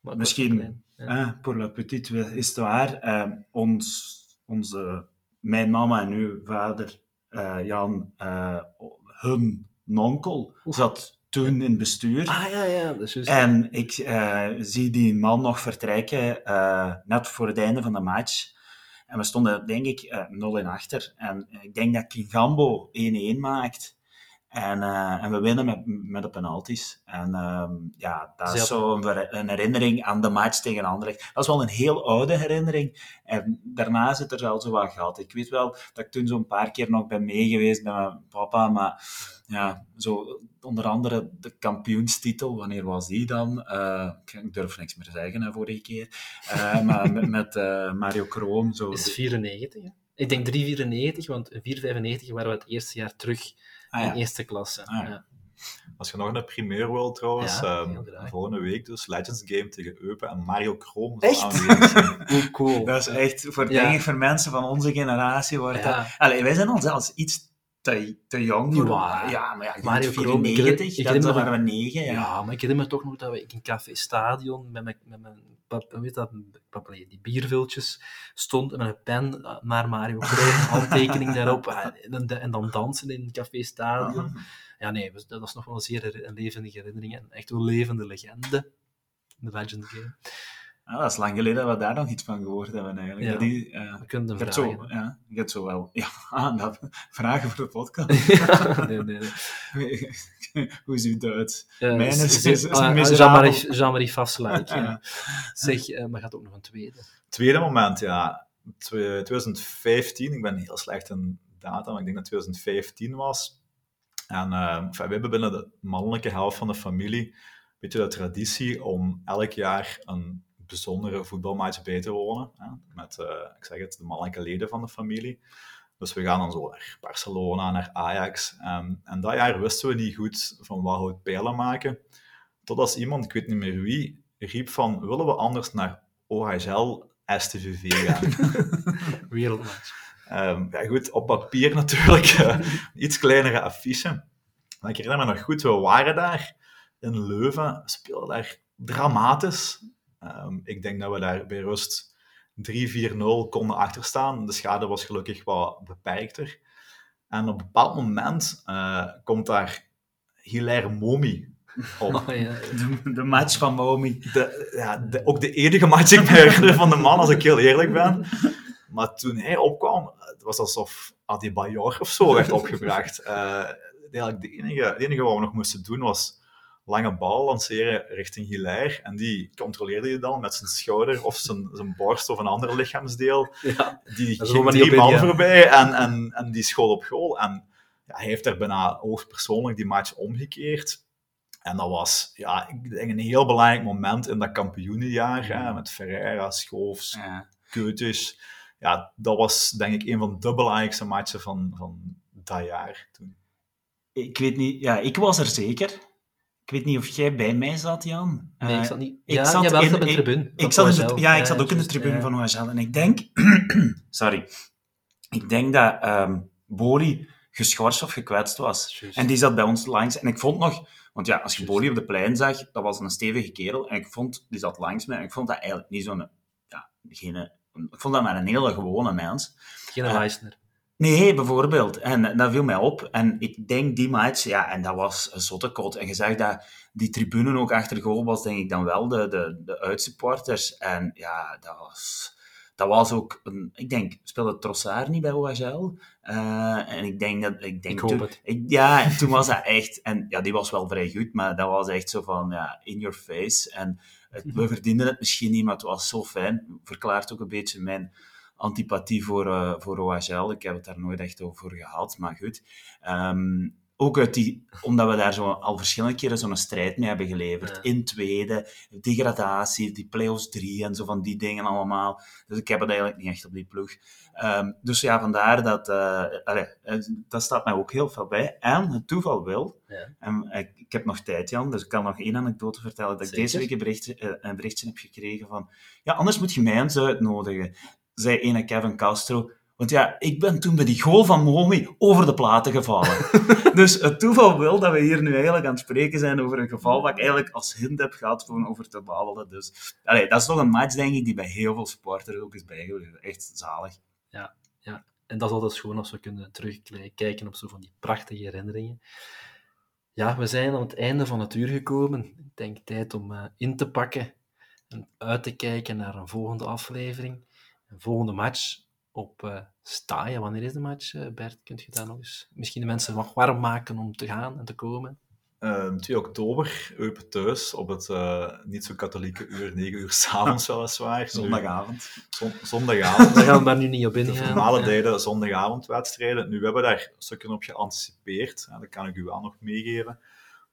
misschien- was. Ja. Ah, pour la petite is het waar. Eh, ons, onze, mijn mama en uw vader, eh, Jan, eh, hun nonkel, zat toen in het bestuur. Ah, ja, ja, dat is juist. En ik eh, zie die man nog vertrekken, net voor het einde van de match. En we stonden, denk ik, eh 0 in achter. En ik denk dat Kingambo 1-1 maakt. En, eh, en we winnen met, met de penalties. En ehm, ja, dat is had- zo een, herinnering aan de match tegen Anderlecht. Dat is wel een heel oude herinnering. En daarna zit er wel zo wat gat. Ik weet wel dat ik toen zo'n paar keer nog ben meegeweest met mijn papa, maar ja, zo onder andere de kampioenstitel, wanneer was die dan? Eh, ik durf niks meer te zeggen, hè, vorige keer. Eh, maar met, met Mario Kroon, zo... is 94, hè? Ik denk 394, want in 495 waren we het eerste jaar terug Ah, in eerste klasse. Ah, ja. ja. Als je nog een primeur wil trouwens, ehm, graag. volgende week dus Legends Game tegen Eupen en Mario Kroon zal Echt? Hoe cool. Dat is echt, voor, Ja. denk ik, voor mensen van onze generatie wordt Ja. dat... Allee, wij zijn al zelfs iets te, te jong voor... Ja, maar ja, Mario Mario Kroon, ik 94, herinner- ik dan herinner me- waren we 9, ja. Ja, maar ik herinner me toch nog dat we in Café Stadion met mijn, met mijn weet dat, die bierviltjes stond met een pen naar Mario Kroon, handtekening daarop en, en dan dansen in Café Stadion. Ja, nee, we- dat is nog wel een zeer een levendige herinnering en echt een levende legende. De Legend Game. Ja, dat is lang geleden dat we daar nog iets van gehoord hebben, eigenlijk. Ja. Dat die, eh, We kunnen hebt vragen. zo, ja, je hebt zo wel... Ja, ah, dat, vragen voor de podcast. nee, nee, nee. Hoe is uw Duits? Eh, Mijn is- is- is- is ah, ah, miserabel. Jean-Marie. Ah, ja. Zeg, eh, maar gaat ook nog een tweede. Tweede moment, ja. Twe- 2015, ik ben heel slecht in data, maar ik denk dat 2015 was. En eh, enfin, we hebben binnen de mannelijke helft van de familie een beetje de traditie om elk jaar een bijzondere voetbalmatch bij te wonen. Hè, met, eh, ik zeg het, de mannelijke leden van de familie. Dus we gaan dan zo naar Barcelona, naar Ajax. Ehm, en dat jaar wisten we niet goed van wat we pijlen maken. Totdat iemand, ik weet niet meer wie, riep van, willen we anders naar OHL STVV gaan? Wereldmatch. Ehm, ja, goed, op papier natuurlijk eh, iets kleinere affiche. Maar ik herinner me nog goed, we waren daar in Leuven, we speelden daar dramatisch. Ehm, ik denk dat we daar bij rust 3-4-0 konden achterstaan. De schade was gelukkig wat beperkter. En op een bepaald moment eh, komt daar Hilaire Momi Op Oh, ja. De, de match van Momi. de, ja, de- ook de enige match ik me van de man, als ik heel eerlijk ben. Maar toen hij opkwam, het was alsof Adebayor of zo werd opgebracht. Eh, eigenlijk de enige, het enige wat we nog moesten doen was lange bal lanceren richting Hilaire. En die controleerde je dan met zijn schouder of zijn, zijn borst of een ander lichaamsdeel. Ja. Die ging drie man ja. voorbij en, en, en die schoot op goal. En ja, hij heeft er bijna hoogpersoonlijk die match omgekeerd. En dat was, ja, ik denk een heel belangrijk moment in dat kampioenenjaar, hè, met Ferreira, Schoofs, Ja. Keuters. Ja, dat was denk ik een van de belangrijkste matchen van, van dat jaar toen. Ik weet niet, ja, ik was er zeker. Ik weet niet of jij bij mij zat, Jan. Nee, ik Eh, zat niet... ik ja, zat in- op ik- tribune. Ik zat in de, ja, ik zat ook in de tribune van OHL. En ik denk... sorry. Ik denk dat ehm Bori geschorst of gekwetst was. En die zat bij ons langs. En ik vond nog... Want ja, als je. Bori op de plein zag, dat was een stevige kerel. En ik vond... Die zat langs mij. En ik vond dat eigenlijk niet zo'n... Ja, geen, ik vond dat maar een hele gewone mens. Geen Ja. Leisner. Nee, bijvoorbeeld. En dat viel mij op. En ik denk die match, ja, en dat was een zottekot. En je zag dat die tribune ook achter goal was, denk ik dan wel, de, de, de uitsupporters. En ja, dat was, dat was ook, een, ik denk, speelde Trossard niet bij OHL? Eh, en ik denk dat, ik denk Ik hoop toen, het. ik- ja, en toen was dat echt, en ja, die was wel vrij goed, maar dat was echt zo van, ja, in your face. En het, we verdienden het misschien niet, maar het was zo fijn. Verklaart ook een beetje mijn antipathie voor, eh, voor OHL. Ik heb het daar nooit echt over gehad, maar goed. Ehm, ook uit die, omdat we daar zo al verschillende keren zo'n strijd mee hebben geleverd. Ja. In tweede, degradatie, die play-offs drie en zo van die dingen allemaal. Dus ik heb het eigenlijk niet echt op die ploeg. Ehm, dus ja, vandaar dat... eh, allee, eh, dat staat mij ook heel veel bij. En het toeval wil... Ja. En ik, ik heb nog tijd, Jan, dus ik kan nog één anekdote vertellen. Dat ik deze week een berichtje, eh, een berichtje heb gekregen van... Ja, anders moet je mij eens uitnodigen, zei ene Kevin Castro. Want ja, ik ben toen bij die goal van Momi over de platen gevallen. dus het toeval wil dat we hier nu eigenlijk aan het spreken zijn over een geval wat ik eigenlijk als hint heb gehad gewoon over te babbelen. Dus allee, dat is toch een match, denk ik, die bij heel veel supporters ook is bijgebleven. Echt zalig. En dat is altijd schoon als we kunnen terugkijken op zo van die prachtige herinneringen. Ja, we zijn aan het einde van het uur gekomen. Ik denk tijd om eh, in te pakken en uit te kijken naar een volgende aflevering. Een volgende match op eh Staaien. Wanneer is de match, eh, Bert? Kunt je daar nog eens misschien de mensen wat warm maken om te gaan en te komen? Eh, 2 oktober, Eupen thuis, op het eh, niet zo katholieke uur, 9 uur s'avonds weliswaar. Zondagavond. Zon- zondagavond. Daar gaan we daar nu niet op de ingaan. normale Ja. tijden zondagavondwedstrijden. Nu, we hebben daar stukken op geanticipeerd. Hè, dat kan ik u wel nog meegeven.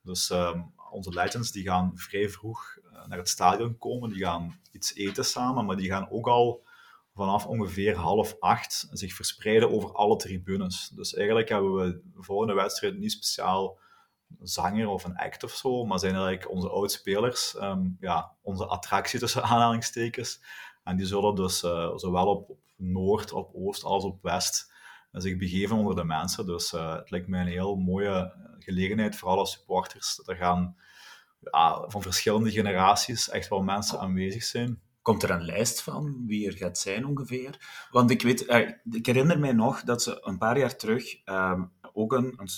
Dus ehm, onze legends die gaan vrij vroeg naar het stadion komen. Die gaan iets eten samen, maar die gaan ook al vanaf ongeveer half acht zich verspreiden over alle tribunes. Dus eigenlijk hebben we voor de wedstrijd niet speciaal zanger of een act of zo, maar zijn eigenlijk onze oudspelers, ehm ja, onze attractie tussen aanhalingstekens. En die zullen dus eh, zowel op, op Noord, op Oost als op West eh, zich begeven onder de mensen. Dus eh, het lijkt mij een heel mooie gelegenheid voor alle supporters. Er gaan ja, van verschillende generaties echt wel mensen aanwezig zijn. Komt er een lijst van wie er gaat zijn ongeveer? Want ik weet, eh, ik herinner mij nog dat ze een paar jaar terug ehm, ook een, een,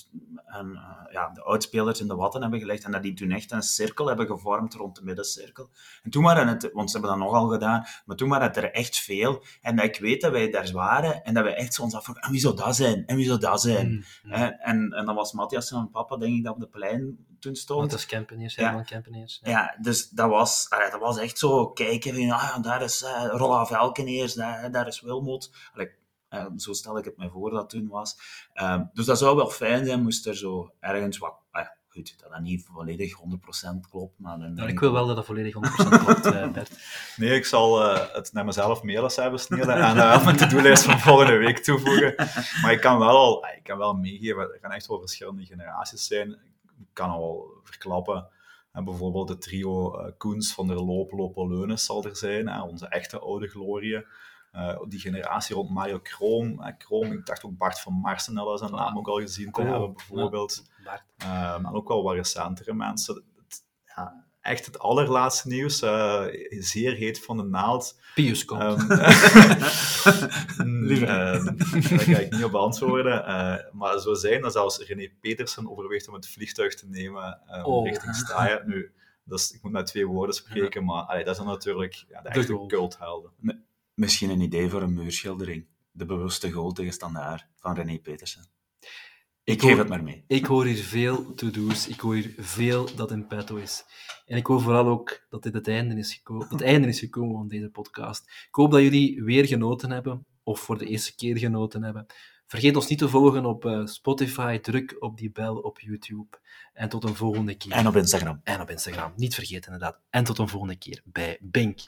een, eh, ja, de oudspelers in de watten hebben gelegd en dat die toen echt een cirkel hebben gevormd rond de middencirkel. En toen waren het, want ze hebben dat nogal gedaan, maar toen waren het er echt veel. En dat ik weet dat wij daar waren en dat wij echt zo ons afvroegen, en wie zou dat zijn? En wie zou dat zijn? Mm, mm. Hè, En, en dan was Matthias en papa, denk ik, dat op de plein toen stond. Want dat is Kempeneers, Ja. Herman Kempeneers. Ja. Ja, dus dat was, allee, dat was echt zo kijken van, ah, ja, daar is uh, Rolla Velkeneers, daar, daar is Wilmot. Allee, eh, zo stel ik het me voor dat het toen was. Ehm, dus dat zou wel fijn zijn, moest er zo ergens wat... ah ja, goed, dat dat niet volledig 100% klopt, maar... Dan, Nou, ik wil wel dat dat volledig 100% klopt, eh, Bert. Nee, ik zal eh, het naar mezelf mailen hebben sneden en eh, mijn to-do-lijst van volgende week toevoegen. Maar ik kan wel, al, ik kan wel meegeven, er gaan echt wel verschillende generaties zijn. Ik kan al verklappen, en bijvoorbeeld het trio eh Koens van der Loop, Lopoleunis zal er zijn, hè, onze echte oude glorieën. Eh, die generatie rond Mario Kroom. Kroom, ik dacht ook Bart van Marsenel is zijn naam ook al gezien te hebben, bijvoorbeeld. Bart. Ehm, en ook wel wat recentere mensen. Het- ja, echt het allerlaatste nieuws, uh, zeer heet van de naald. Pius komt. Um, uh, daar ga ik niet op beantwoorden. Uh, maar zo zijn dat zelfs René Petersen overweegt om het vliegtuig te nemen um, oh. richting Staaien. Nu, dat is, ik moet met twee woorden spreken, maar allee, dat zijn natuurlijk ja, de, de echte culthelden. Misschien een idee voor een muurschildering. De bewuste goal tegen standaard van René Petersen. Ik, geef het maar mee. Ik hoor hier veel to-do's. Ik hoor hier veel dat in petto is. En ik hoor vooral ook dat dit het einde is gekomen, het einde is gekomen van deze podcast. Ik hoop dat jullie weer genoten hebben, of voor de eerste keer genoten hebben. Vergeet ons niet te volgen op uh, Spotify. Druk op die bel op YouTube. En tot een volgende keer. En op Instagram. En op Instagram. Niet vergeten, inderdaad. En tot een volgende keer bij Bink.